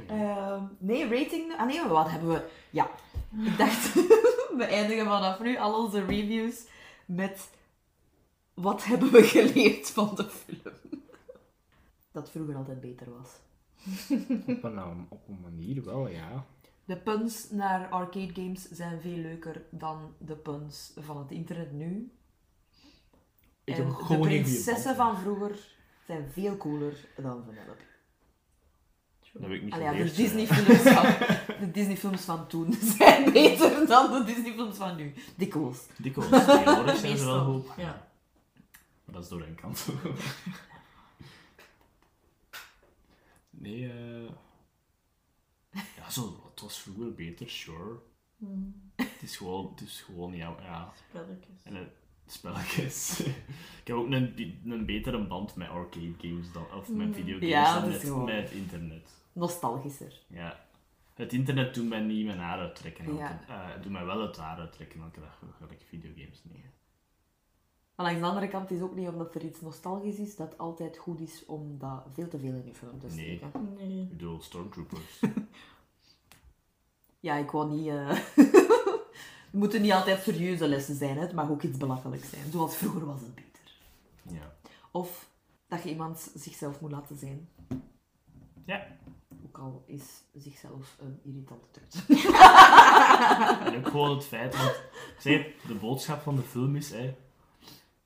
Ehm, nee, rating... Ah nee, wat hebben we... Ja, ik dacht... we eindigen vanaf nu al onze reviews met... Wat hebben we geleerd van de film? Dat vroeger altijd beter was. Op een, um, op een manier wel, ja. De puns naar arcade games zijn veel leuker dan de puns van het internet nu. Ik en heb de prinsessen van vroeger zijn veel cooler dan Vanellope. Dat heb ik niet Allee, ja, de. Disney-films van, de Disney-films van toen zijn beter dan de Disney-films van nu. Dikwijls. Dikwijls, tegenwoordig zijn ze wel Meestal, goed. ja. Maar dat is door een kant. nee, eh... Ja, zo, het was vroeger beter, sure. Mhm. Het is gewoon, het is gewoon ja, ja. Spelletjes. En het, spelletjes. ik heb ook een, een betere band met arcade games dan, of met Mm. videogames Ja, dan met, gewoon- met het internet. Nostalgischer. Ja. Het internet doet mij niet mijn haar uittrekken. elke- Ja. eh, doet mij wel het haar uittrekken elke dag, gelijk videogames niet. Maar langs de andere kant is ook niet omdat er iets nostalgisch is, dat het altijd goed is om dat veel te veel in je film te steken. Nee. Ik bedoel, Stormtroopers. Ja, ik wou niet... eh, Het moeten niet altijd serieuze lessen zijn, hè. het mag ook iets belachelijks zijn. Zoals vroeger was het beter. ja. Of dat je iemand zichzelf moet laten zijn. Ja. Ook al is zichzelf een irritante trut. En ook gewoon het feit, want ik zeg de boodschap van de film is, hè,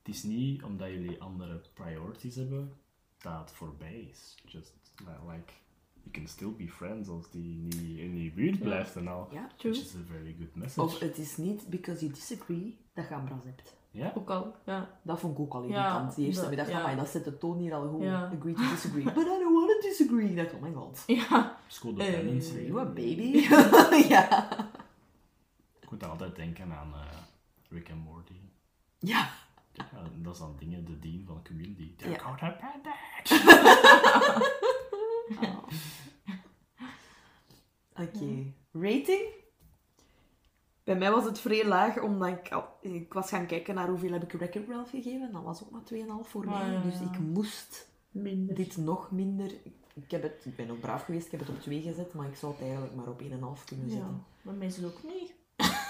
het is niet omdat jullie andere priorities hebben, dat het voorbij is. Just uh, like, you can still be friends als die niet in je buurt blijft en al. Ja. True. Which is a very good message. Of het is niet because you disagree dat je ambras hebt. Ja? Ook al, ja. Dat vond ik ook al irritant. Die eerste dat- middag van ja. mij, dat zet de toon hier al goed. Ja. Agree to disagree. But I don't want to disagree. Ik dacht, oh my god. Ja. Codependency. You a baby? ja. Ik moet dan altijd denken aan eh, Rick and Morty. Ja. Ja, dat is dan dingen, de dean van de community. They're Ja. Oh. Oké. Rating? Bij mij was het vrij laag, omdat ik, al- ik was gaan kijken naar hoeveel heb ik Wreck-It Ralph gegeven. Dat was ook maar 2,5 voor Ah, mij. ja, Dus ik moest Minder. dit nog minder... Ik, heb het, ik ben ook braaf geweest, ik heb het op 2 gezet, maar ik zou het eigenlijk maar op 1,5 kunnen Ja. zetten. Maar mij is het ook niet.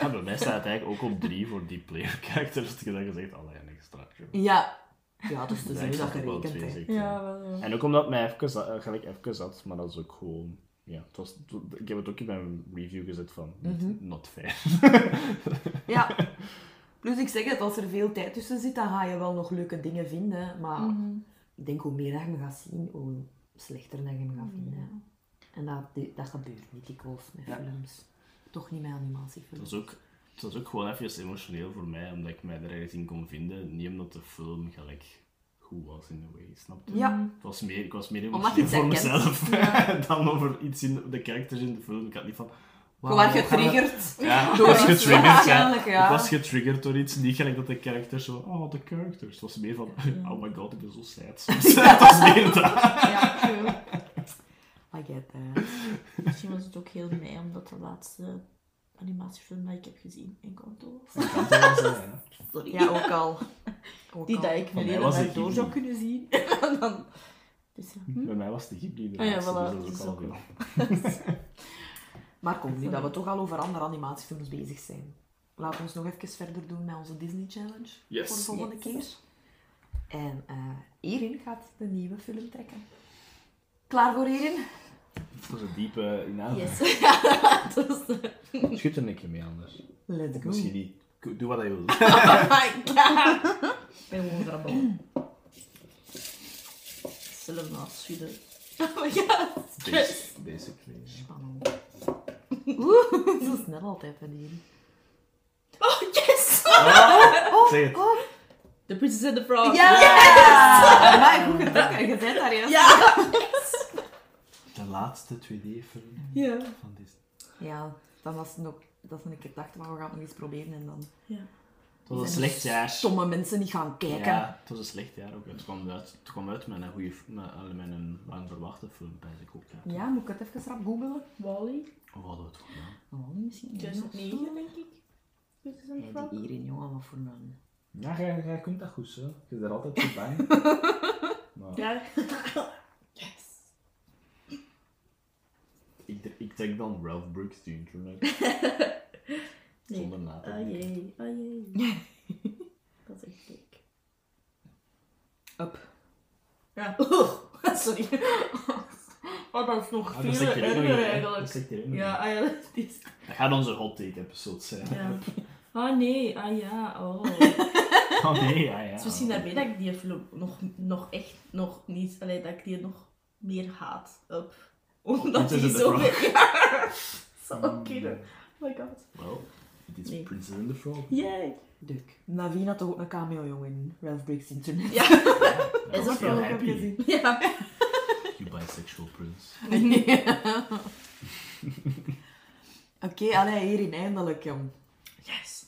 Ja, bij mij staat het eigenlijk ook op drie voor die player characters. Dat je dan gezegd, alleen extra. Ja. Ja, dus te Ja, zien ik dat ook wel gerekend. Ja, wel. ja. En ook omdat mij even, eh, gelijk even zat, maar dat is ook gewoon... Ja, het was, ik heb het ook in mijn review gezet van, Mhm. not fair. Ja. Plus ik zeg het, als er veel tijd tussen zit, dan ga je wel nog leuke dingen vinden. Maar Mhm. ik denk hoe meer dat je hem gaat zien, hoe slechter dat je hem gaat vinden. Ja. En dat, dat gebeurt niet dikwijls met Ja. films. Toch niet met Het animatiefilms. was, ook, het was ook gewoon even emotioneel voor mij, omdat ik mij er ergens in kon vinden. Niet omdat de film gelijk goed was in a way, snap je? Ja. Het was meer, ik was meer emotioneel voor mezelf dan over iets in de characters in de film. Ik had niet van... We gaan- getriggerd. Ja, Door was iets getriggerd. Ja. Ik was getriggerd door iets, niet gelijk dat de characters zo, oh, de characters. Het was meer van, oh my god, ik ben zo sad. Het was meer dat. Ja, true. I get that. Misschien was het ook heel mij, omdat de laatste animatiefilm dat ik heb gezien Encanto was, eh, Sorry. Ja, ook al. Ook Die al. dat ik Van mij was het door Ghibli. zou kunnen zien. En dan... Dus ja. Hm? Bij mij was de Ghibli de Ah ja, laatste, voilà, dus dat is ook al. Maar kom, nu dat we toch al over andere animatiefilms bezig zijn. Laten we ons nog even verder doen met onze Disney Challenge. Yes. Voor de volgende Yes. keer. En eh Erin gaat de nieuwe film trekken. Klaar voor Erin? Het was een diepe inademing. Yes. dat is... Schud er een keer mee anders. Let's go. Misschien niet. Doe wat je wil. Oh my god. Ik ben gewoon grabbel. Zullen we afschudden? Oh my god. Stress. Basic- Basically. ja. Spannend. Oeh, zo snel altijd van Erin. Oh, yes! Zeg het. The Princess and the Frog. Ja! Maar goed getrokken, je bent daar juist. Ja! De laatste 2D-film Ja. van Disney. Ja, dan was het nog... Dat is een keer dacht, maar we gaan het nog eens proberen en dan... Ja. Het was een slecht jaar. Stomme mensen niet gaan kijken. Ja, het was een slecht jaar ook. Het kwam uit, het kwam uit met een goede, met, met een lang verwachte film, bij ik ook. Ja. Ja, moet ik het even rap googelen? Wally. Of hadden we het gedaan? Oh, misschien. 2009, denk ik. Ja, die Erin, jongen, wat voor een... Ja, jij, jij kunt dat goed, zo. Je bent er altijd goed bij. maar Ja. yes. ik, ik denk dan Ralph Brooks, The Internet. Nee. Zonder na te Ah denken. jee, ah jee. Dat is echt leuk. Up. Ja. Sorry. Oh, dat is nog Ah, veel in, erger eigenlijk. Ja, ah ja, dat is... Dat gaat onze hot take episode zijn. Ja. Ah nee, ah ja, oh. Oh nee, ja, ja. Het is misschien daarmee dat ik die nog, nog echt nog niet, allee, dat ik die nog meer haat. Up. Omdat the zo Frog. weer... Ja, zou kunnen. Oh my god. Wel, het is Nee. Princess and the Frog. Yay. Duk. Naveen had toch ook een cameo, jongen, in Ralph Breaks Internet. Ja. Is dat wel happy. gezien? Ja. You bisexual prince. Oké, allee, Erin, eindelijk, jong. Yes.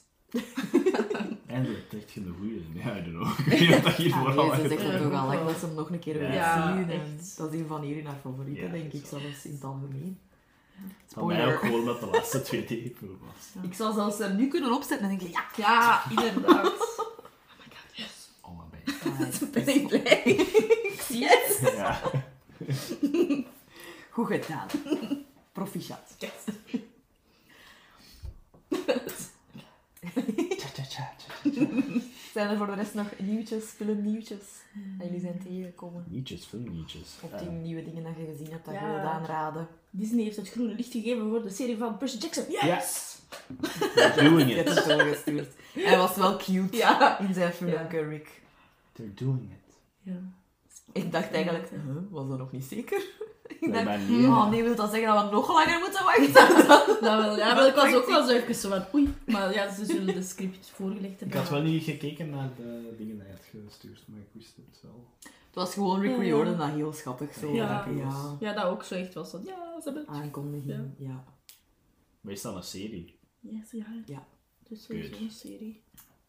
Eindelijk trekt je een goeie. Ja, I don't know. Ik weet niet wat dat hier Ja, vooral nee, ze is. zegt Ja, het toch al, ook ik wel. wil ze hem nog een keer willen Ja, zien. En echt. dat is een van hier haar favorieten, Ja, denk dat ik, is zelfs in het algemeen. Van mij ook Spoiler. gewoon met de laatste twee D-film was. Ik zou zelfs hem nu kunnen opzetten en denk ik, ja, Ja, inderdaad. Oh my god, yes. Oh, maar bij. ah, Ben ik blij. yes. Ja. Goed gedaan. Proficiat. Yes. Tja, tja, tja, tja, tja. Zijn er voor de rest nog nieuwtjes, filmnieuwtjes, dat jullie zijn tegengekomen? Nietjes, filmnietjes. Of Ja. die nieuwe dingen dat je gezien hebt, dat je wilt aanraden? Disney heeft het groene licht gegeven voor de serie van Percy Jackson. Yes! They're doing it. het doorgestuurd. Hij was wel cute Ja. in zijn filmpje, Ja. Rick. They're doing it. Ja. Ik dacht eigenlijk, huh, was dat nog niet zeker? Ik dacht, Blijkbaar niet. oh nee, wil dat zeggen dat we nog langer moeten wachten? Dat wel, ja, maar ik was ook wel zo even zo van oei. Maar ja, ze zullen de script voorgelegd Ik hebben. had wel niet gekeken naar de dingen die je had gestuurd, maar ik wist het wel. Het was gewoon Rick Ja. Riordan dat heel schattig zo. Ja. ja. Ja, dat ook zo echt was. Van, ja, ze hebben het. Aankondiging, ja. Maar is dat een serie? Yes, ja. Ja. Dus sowieso een serie.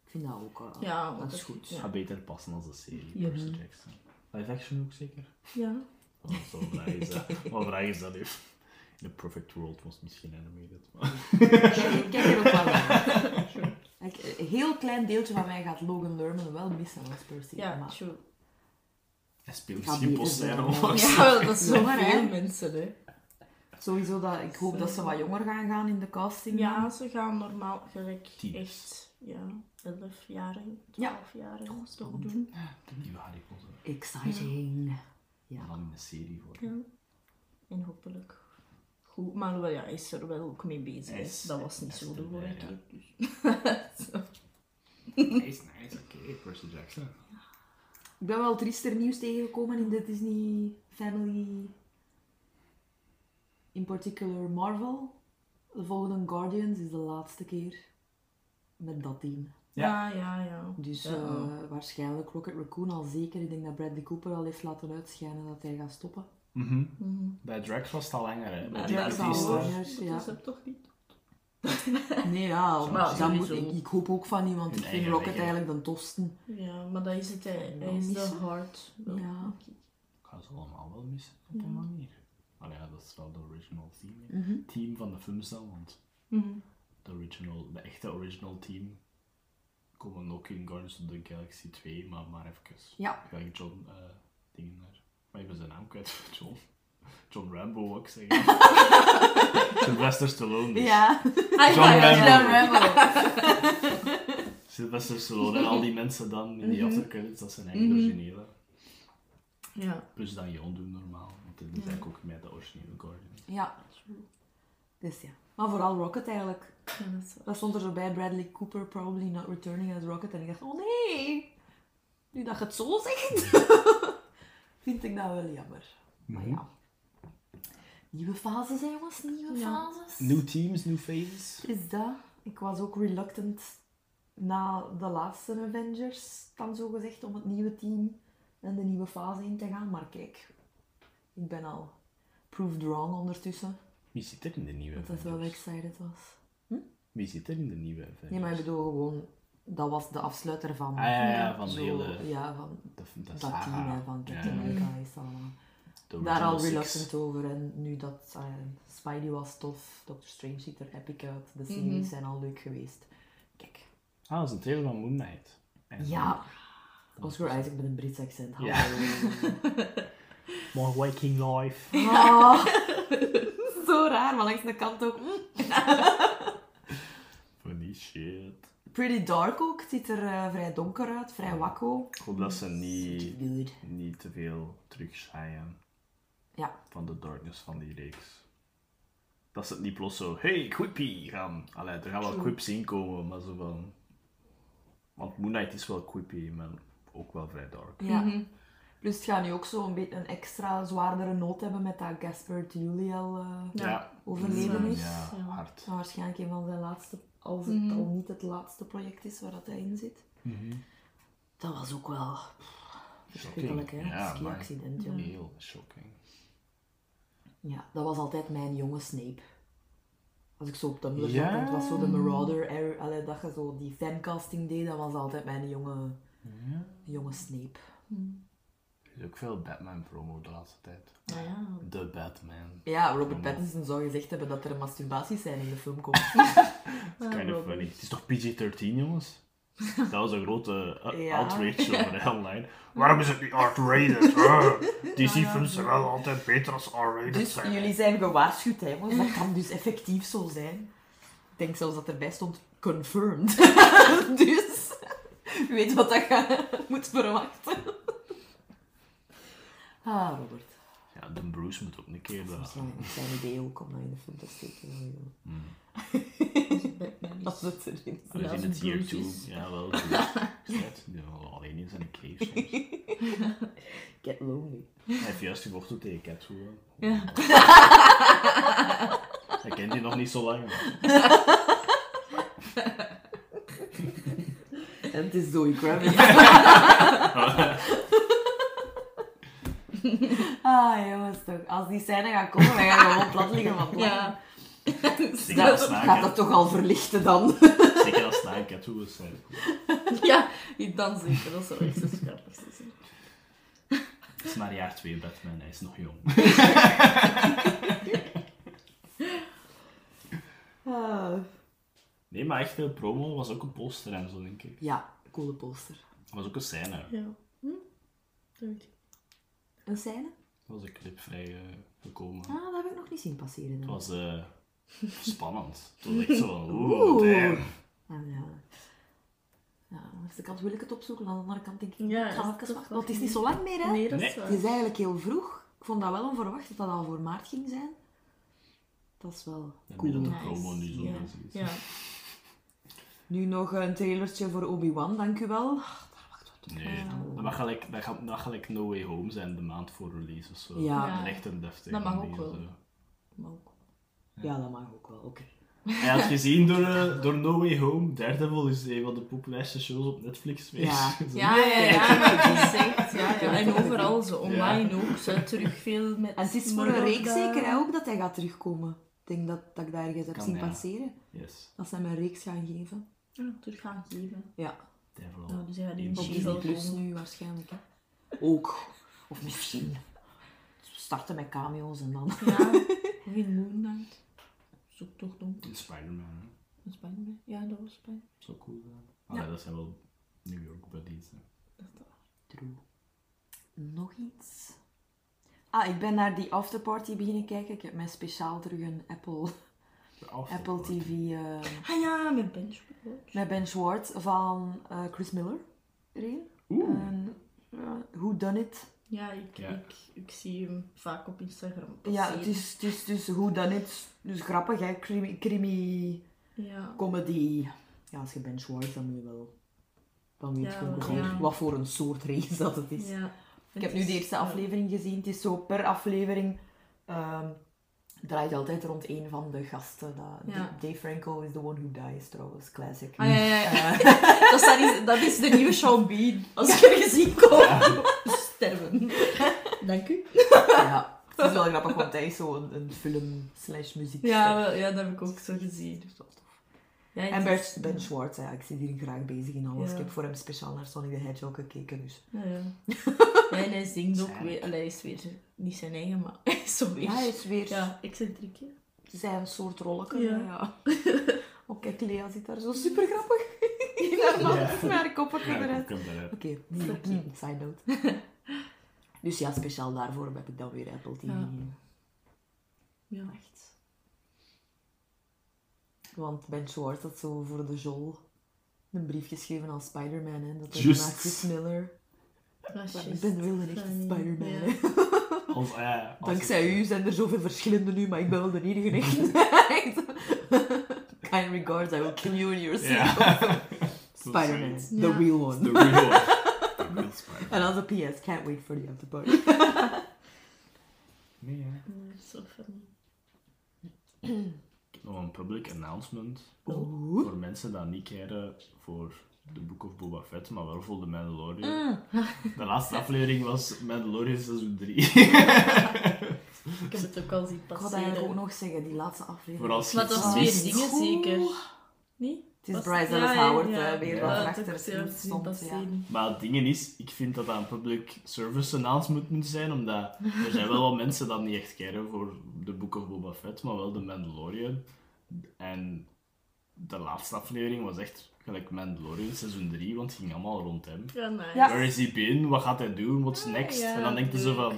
Ik vind dat ook wel. Ja, dat is goed. Het Ja. gaat beter passen als een serie, Ja. Percy Jackson. Live action ook zeker? Ja. Oh, zo vraag is dat. Wat vraag is dat even? In a perfect world was misschien animated. Maar... Ik kijk er ook wel naar. Een heel klein deeltje van mij gaat Logan Lerman wel missen als Percy. Ja, maar true. Hij speelt misschien zijn. onlangs. Ja, dat is zo Jonger, hè? veel mensen, hè. sowieso dat ik hoop dat ze wat jonger gaan gaan in de casting. Ja, ze gaan normaal gelijk echt, ja, 11 jaar, 12 Ja. jaar toch doen. De nieuwe Harry Potter. Exciting. Ja. dan in de serie voor. Ja. En hopelijk goed. Maar wel, ja, hij is er wel ook mee bezig. Is- dat was niet zo de vorige keer. Dus. Nice, nice, oké. Percy Jackson. Ik ben wel triester nieuws tegengekomen in de Disney Family. In particular Marvel. De volgende Guardians is de laatste keer met dat team. Ja. Ja, ja, ja. Dus eh, waarschijnlijk Rocket Raccoon al zeker. Ik denk dat Bradley Cooper al heeft laten uitschijnen dat hij gaat stoppen. Mhm. Mhm. Bij Drax was het al langer, hè? Bij dat dat is al ja. Dat ja. is hem toch niet. Nee, ja, Maar dat moet, ik, ik hoop ook van niet, want Hun ik vind Rocket eigenlijk de tosten. Ja, maar dat is het. Hij, hij is hard. Ja. ik. Ga ze allemaal wel missen op een manier. Maar ja, dat is wel de original team. Mhm. Team van de films dan, want Mhm. de, original, de echte original team komen ook in Guardians of the Galaxy 2, maar maar even. Ja. Ga ik John eh dingen naar. Maar ik ben zijn naam kwijt. John. John Rambo ik zeggen. Sylvester Stallone. Dus. Ja. Ah, John Rambo. ja. Sylvester Stallone en al die mensen dan in die Mhm. aftercredits, dat zijn eigenlijk de originele. Ja. Plus dan Jon doen normaal, want dat is Ja. eigenlijk ook met de originele Guardians. ja, dus ja. Maar vooral Rocket eigenlijk. Ja, dat stond er zo bij Bradley Cooper, probably not returning as Rocket. En ik dacht, oh nee, nu dat je het zo zegt, vind ik dat wel jammer. Maar Mhm. ja. Nieuwe fases, hè, jongens, nieuwe Ja. fases. New teams, new phases. Is dat? Ik was ook reluctant na de laatste Avengers, dan zo gezegd, om het nieuwe team en de nieuwe fase in te gaan. Maar kijk, ik ben al proved wrong ondertussen. Wie zit er in de nieuwe Dat het wel excited was. Wie zit er in de nieuwe Avengers? Nee, maar ik bedoel gewoon, dat was de afsluiter van... Ah ja, ja, van de hele... Ja, van de- de dat saga. team hè, van Captain Ja, America is dat allemaal. Daar al reluctant over. En nu dat eh, Spidey was tof, Doctor Strange ziet er epic uit, de series Mhm. zijn al leuk geweest. Kijk, Ah, dat is een trailer van Moon Knight. En ja, Oscar Isaac met een Brits accent. Ja. More Waking Life. Ah, zo raar, maar langs de kant ook. mm. Funny shit. Pretty dark ook, het ziet er eh, vrij donker uit, vrij wakko. Ik hoop dat ze niet, Good. niet te veel terugschaaien Ja, van de darkness van die reeks. Dat ze het niet plots zo, hey, quippy gaan. Allee, er gaan wel True. quips inkomen, maar zo van... Want Moon Knight is wel quippy, maar ook wel vrij dark. ja. Mhm. Plus het gaat nu ook zo een beetje een extra zwaardere noot hebben met dat Gaspard Juliel eh, Ja. overleden Mm, is. Ja, hard. Dat waarschijnlijk een van zijn laatste, als het Mhm. al niet het laatste project is waar dat hij in zit. Mhm. Dat was ook wel verschrikkelijk, hè? Shocking. Ja, Ski maar- accident, joh. Heel shocking. Ja, dat was altijd mijn jonge Snape. Als ik zo op Tumblr Ja. zat, het was zo de Marauder era, allee, dat je zo die fancasting deed, dat was altijd mijn jonge, Ja. jonge Snape. Er is ook veel Batman-promo de laatste tijd. Nou ja. The Batman. Ja, Robert Pattinson zou gezegd hebben dat er een masturbatiescène in de film komt. It's kind of funny. Het is toch PG-13, jongens? Dat was een grote uh, Ja. outrage over de online. Waarom is het niet R-rated? Uh, DC-films zijn wel altijd beter als R-rated Dus zijn. jullie zijn gewaarschuwd, hè, jongens. Dat kan dus effectief zo zijn. Ik denk zelfs dat erbij stond confirmed. dus weet wat dat je moet verwachten. Ah, Robert. Ja, de Bruce moet ook een keer Dat is zijn, zijn idee ook om dat in de film te steken. Als is... het erin We Ja, zien als het hier toe. Ja, wel. Alleen in zijn cave soms. Get lonely. Hij heeft juist gevochten tegen Catwoman. Ja. Hij kent die nog niet zo lang. En het is Zoe Kravitz. ah, jongens, toch. Als die scène gaat komen, dan gaan we gewoon plat liggen van het. Ja. Zeker Dat gaat dat toch al verlichten dan? Zeker als na een Catwoman zijn. ja, dan zeker. Dat zou echt het grappigste zijn. Het is maar jaar 2 Batman, hij is nog jong. Ah. Nee, maar echt veel promo was ook een poster en zo, denk ik. Ja, coole poster. Het was ook een scène. Ja. Hm? Een scène? Was een clip vrij eh, gekomen. Ah, dat heb ik nog niet zien passeren. Het dan. was eh, spannend. Het was echt zo van, oeh, Oeh. damn. Ah, ja. Ja, aan de eerste kant wil ik het opzoeken, aan de andere kant denk ik, Ja, ik ga is even toch wachten. wel Want het is niet zo lang meer, hè? Nee, dat is Nee. Het is eigenlijk heel vroeg. Ik vond dat wel onverwacht dat dat al voor maart ging zijn. Dat is wel Ja, cool. dat de Nice. promo nu zo Ja. Ja. Nu nog een trailertje voor Obi-Wan, dank u wel. Nee, dat mag, gelijk, dat, gaat, dat mag gelijk No Way Home zijn de maand voor release of zo. Ja. Ja. Echt een deftig. Dat mag ook wel. ook. Ja, dat mag ook wel, oké. Hij had gezien door, eh, door No Way Home. Daredevil is een van de populairste shows op Netflix geweest. Ja. Ja, ja, ja, ja, ja. En overal, zo online ook, zo terug veel met... En het is voor een reeks zeker hè, ook dat hij gaat terugkomen. Ik denk dat, dat ik daar ergens heb Kan, zien ja. passeren. Yes. Dat ze hem een reeks gaan geven. Ja, terug gaan geven. Ja, Devil. Nou, dus Disney She-Hulk Plus nu waarschijnlijk. Hè. Ook. Of misschien. Starten met cameo's en dan... Ja, of in Moon Knight. Zoek toch dom. In Spider-Man. hè. Spider-Man. Ja, dat was Spider-Man. Zou cool zijn. Ah, Ja. dat zijn wel New York buddies. hè. Dat is dat. True. Nog iets? Ah, ik ben naar die afterparty beginnen kijken. Ik heb mij speciaal terug een Apple, Apple. TV eh, Ah ja, met Bench. met Ben Schwartz van eh, Chris Miller erin. Oeh. En, Who Done It? Ja, ik, Ja. Ik, ik zie hem vaak op Instagram Ja, het is, het is dus Who Done It. Dus grappig, hè? Crimi, crimi Ja. comedy. Ja, als je Ben Schwartz, dan moet je wel... Dan weet je Ja, ongeveer ja. wat voor een soort race dat het is. ja. Ik heb nu de eerste aflevering gezien. Het is zo per aflevering ehm, draait altijd rond één van de gasten. Dat, Ja. Dave Franco is the one who dies, trouwens. Classic. Ah ja, ja, ja. dat, is, dat, is, dat is de nieuwe Sean Bean. Als ik er gezien kom. Sterven. Dank u. Ja, het is wel grappig, want hij is zo een, een film slash muziek. Ja, wel, ja, dat heb ik ook zo gezien. Dus dat is tof. Ja, En het Ben, is- ben Schwartz, ja, ik zit hier graag bezig in alles. Ja. Ik heb voor hem speciaal naar Sonic the Hedgehog gekeken. Dus. Ja, en hij zingt ook weer. Allee, hij is weer niet zijn eigen, maar hij is zo weer. Ja, hij is weer Ja, excentriek. zijn soort rolletje. Ja. Ja. Oh, kijk, Lea zit daar zo super grappig in haar mand. Ja. Met haar koppetje Ja, eruit. Oké, Fuck mm, side note. dus ja, speciaal daarvoor heb ik dan weer Apple TV. Ja. Ja. Echt. Want Ben Schwartz had zo voor de Joel een brief geschreven aan Spider-Man. Hè, dat hij Juist. naar Chris Miller. Is Ik ben wel een echte. Spider-Man. Ja. hè. Als, ah ja, als Dankzij het- u zijn er zoveel verschillende nu, maar ik ben wel de enige echte. kind regards, I will kill you in your sleep. Spider-Man, the real one. The real one. The real Spider-Man. En als een PS, can't wait for the after party. Nee, ja. Ja, zo funny. Ik een public announcement Oeh. voor mensen die niet keren voor The Book of Boba Fett, maar wel voor The Mandalorian. De laatste aflevering was Mandalorian seizoen 3. Ik heb het ook al zien Ik wou dat eigenlijk ook passeren. nog zeggen, die laatste aflevering. Vooral als je Maar dat twee ziet. dingen zeker. Niet? Het is Was- Bryce Dallas ja, Howard ja. eh, weer wat achter ik stond. Ja. passeren. Maar het ding is, ik vind dat dat een public service announcement moet zijn, omdat er zijn wel wat mensen dat niet echt keren voor The Book of Boba Fett, maar wel The Mandalorian. En de laatste aflevering was echt gelijk Mandalorian seizoen 3, want het ging allemaal rond hem. Ja, nice. Ja. Where is he been? Wat gaat hij doen? What's Ah, next? ja, en dan denk je zo van...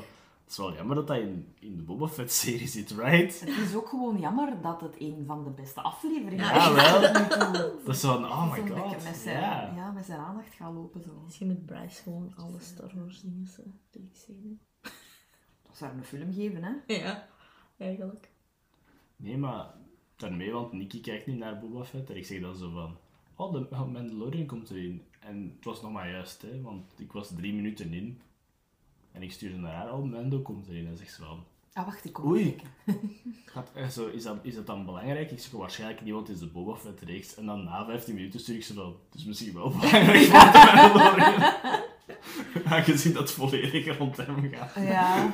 Het is wel jammer dat hij in, in de Boba Fett-serie zit, right? Het is ook gewoon jammer dat het een van de beste afleveringen Ja, is. wel. nu toe. Dat is van, oh my god. Met zijn, Ja. ja. met zijn aandacht gaan lopen zo. Misschien met Bryce gewoon alle Star Wars dingen zien. Dat zou een film geven, hè? Ja, eigenlijk. Nee, maar daarmee, want Nicky kijkt niet naar Boba Fett. En ik zeg dan zo van, oh, de Mandalorian komt erin. En het was nog maar juist, hè, want ik was drie minuten in. En ik stuurde naar haar, oh, Mando komt erin. En zegt ze van, Ah, wacht, ik kom Oei. gaat, zo, is, dat, is dat dan belangrijk? Ik zeg, waarschijnlijk niet, want het is de Boba Fett reeks. En dan na 15 minuten stuur ik ze van, het is misschien wel belangrijk voor de Mandalorian. Aangezien dat volledig rond hem gaat. Ja,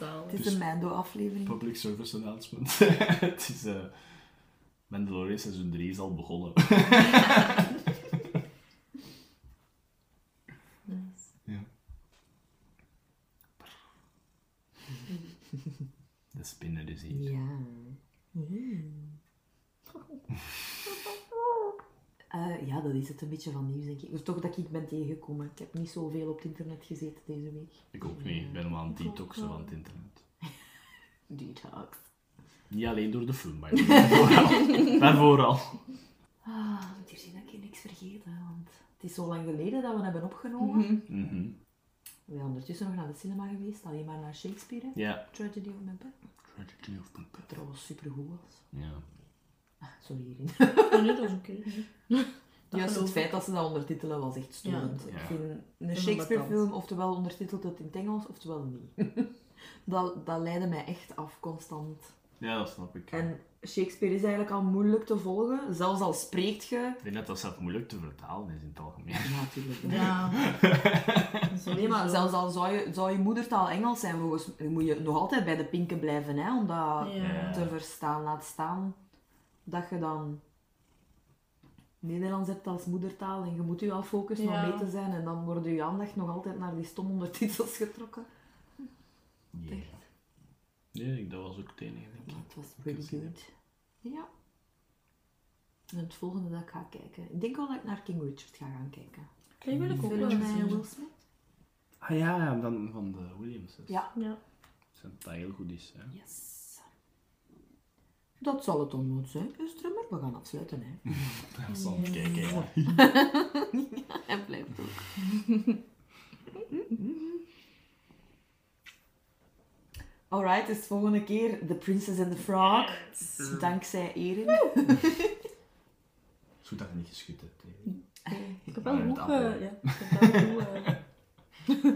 Al. het is een Mando-aflevering. Public service announcement. het is... eh Mandalorian seizoen 3 is al begonnen. Nice. Ja. De spinner is hier. Ja. Eh, ja, dat is het een beetje van nieuws, denk ik. Of toch dat ik ben tegengekomen. Ik heb niet zoveel op het internet gezeten deze week. Ik ook niet. Ik ben helemaal aan het detoxen van het internet. Detox. Niet alleen door de film, maar daarvoor al. Daarvoor al. Ah, ik moet hier zien dat ik hier niks vergeten. Want het is zo lang geleden dat we hebben opgenomen. Mhm. We zijn ondertussen nog naar de cinema geweest. Alleen maar naar Shakespeare. Ja. Tragedy of Macbeth. Tragedy of Macbeth. Dat trouwens supergoed was. Ja. Ah, sorry, Erin. Oh, nee, dat is oké. Dat Juist het feit dat ze dat ondertitelen was echt storend. Ja. Ik vind een Shakespeare-film oftewel ondertitelt het in het Engels, oftewel niet. dat, dat leidde mij echt af, constant. ja, dat snap ik. En Shakespeare is eigenlijk al moeilijk te volgen, zelfs al spreekt je... Ik denk dat dat zelf moeilijk te vertalen is in het algemeen. Ja, natuurlijk. Ja. Nee, maar zelfs al zou je, zou je moedertaal Engels zijn, volgens moet je nog altijd bij de pinken blijven, hè, om dat Ja. te verstaan. Laat staan dat je dan Nederlands hebt als moedertaal en je moet je al focussen Ja. om mee te zijn en dan wordt je aandacht nog altijd naar die stom ondertitels getrokken. Yeah. Nee, ik- dat was ook het enige, denk ik. Het was pretty good. Ja. En het volgende dat ik ga kijken. Ik denk wel dat ik naar King Richard ga gaan kijken. Ik wil ik ook wel met Will. Smith. Ah ja, dan van de Williams. Ja. Ja. Dat dat heel goed is. Hè. Yes. Dat zal het dan moeten zijn. Drummer, we gaan afsluiten. Hè. Ja, zal ik kijken, ja. En blijft ook. Alright, dus volgende keer The Princess and the Frog. Dankzij Erin. Het is goed dat je niet geschud hebt. hè. Ik heb wel het eh, ja, ik heb wel goed...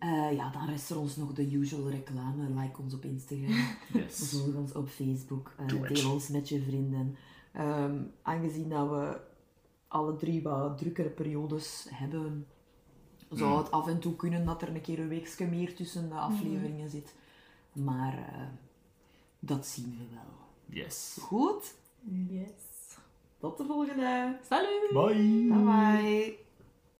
eh, ja, dan rest er ons nog de usual reclame. Like ons op Instagram. Yes. Volg ons op Facebook. eh, deel ons met je vrienden. Ehm, aangezien dat we alle drie wat drukkere periodes hebben, zou Mm. het af en toe kunnen dat er een keer een weekje meer tussen de afleveringen zit. Maar eh, dat zien we wel. Yes. Goed, Yes. tot de volgende. Salut! Bye. Bye bye.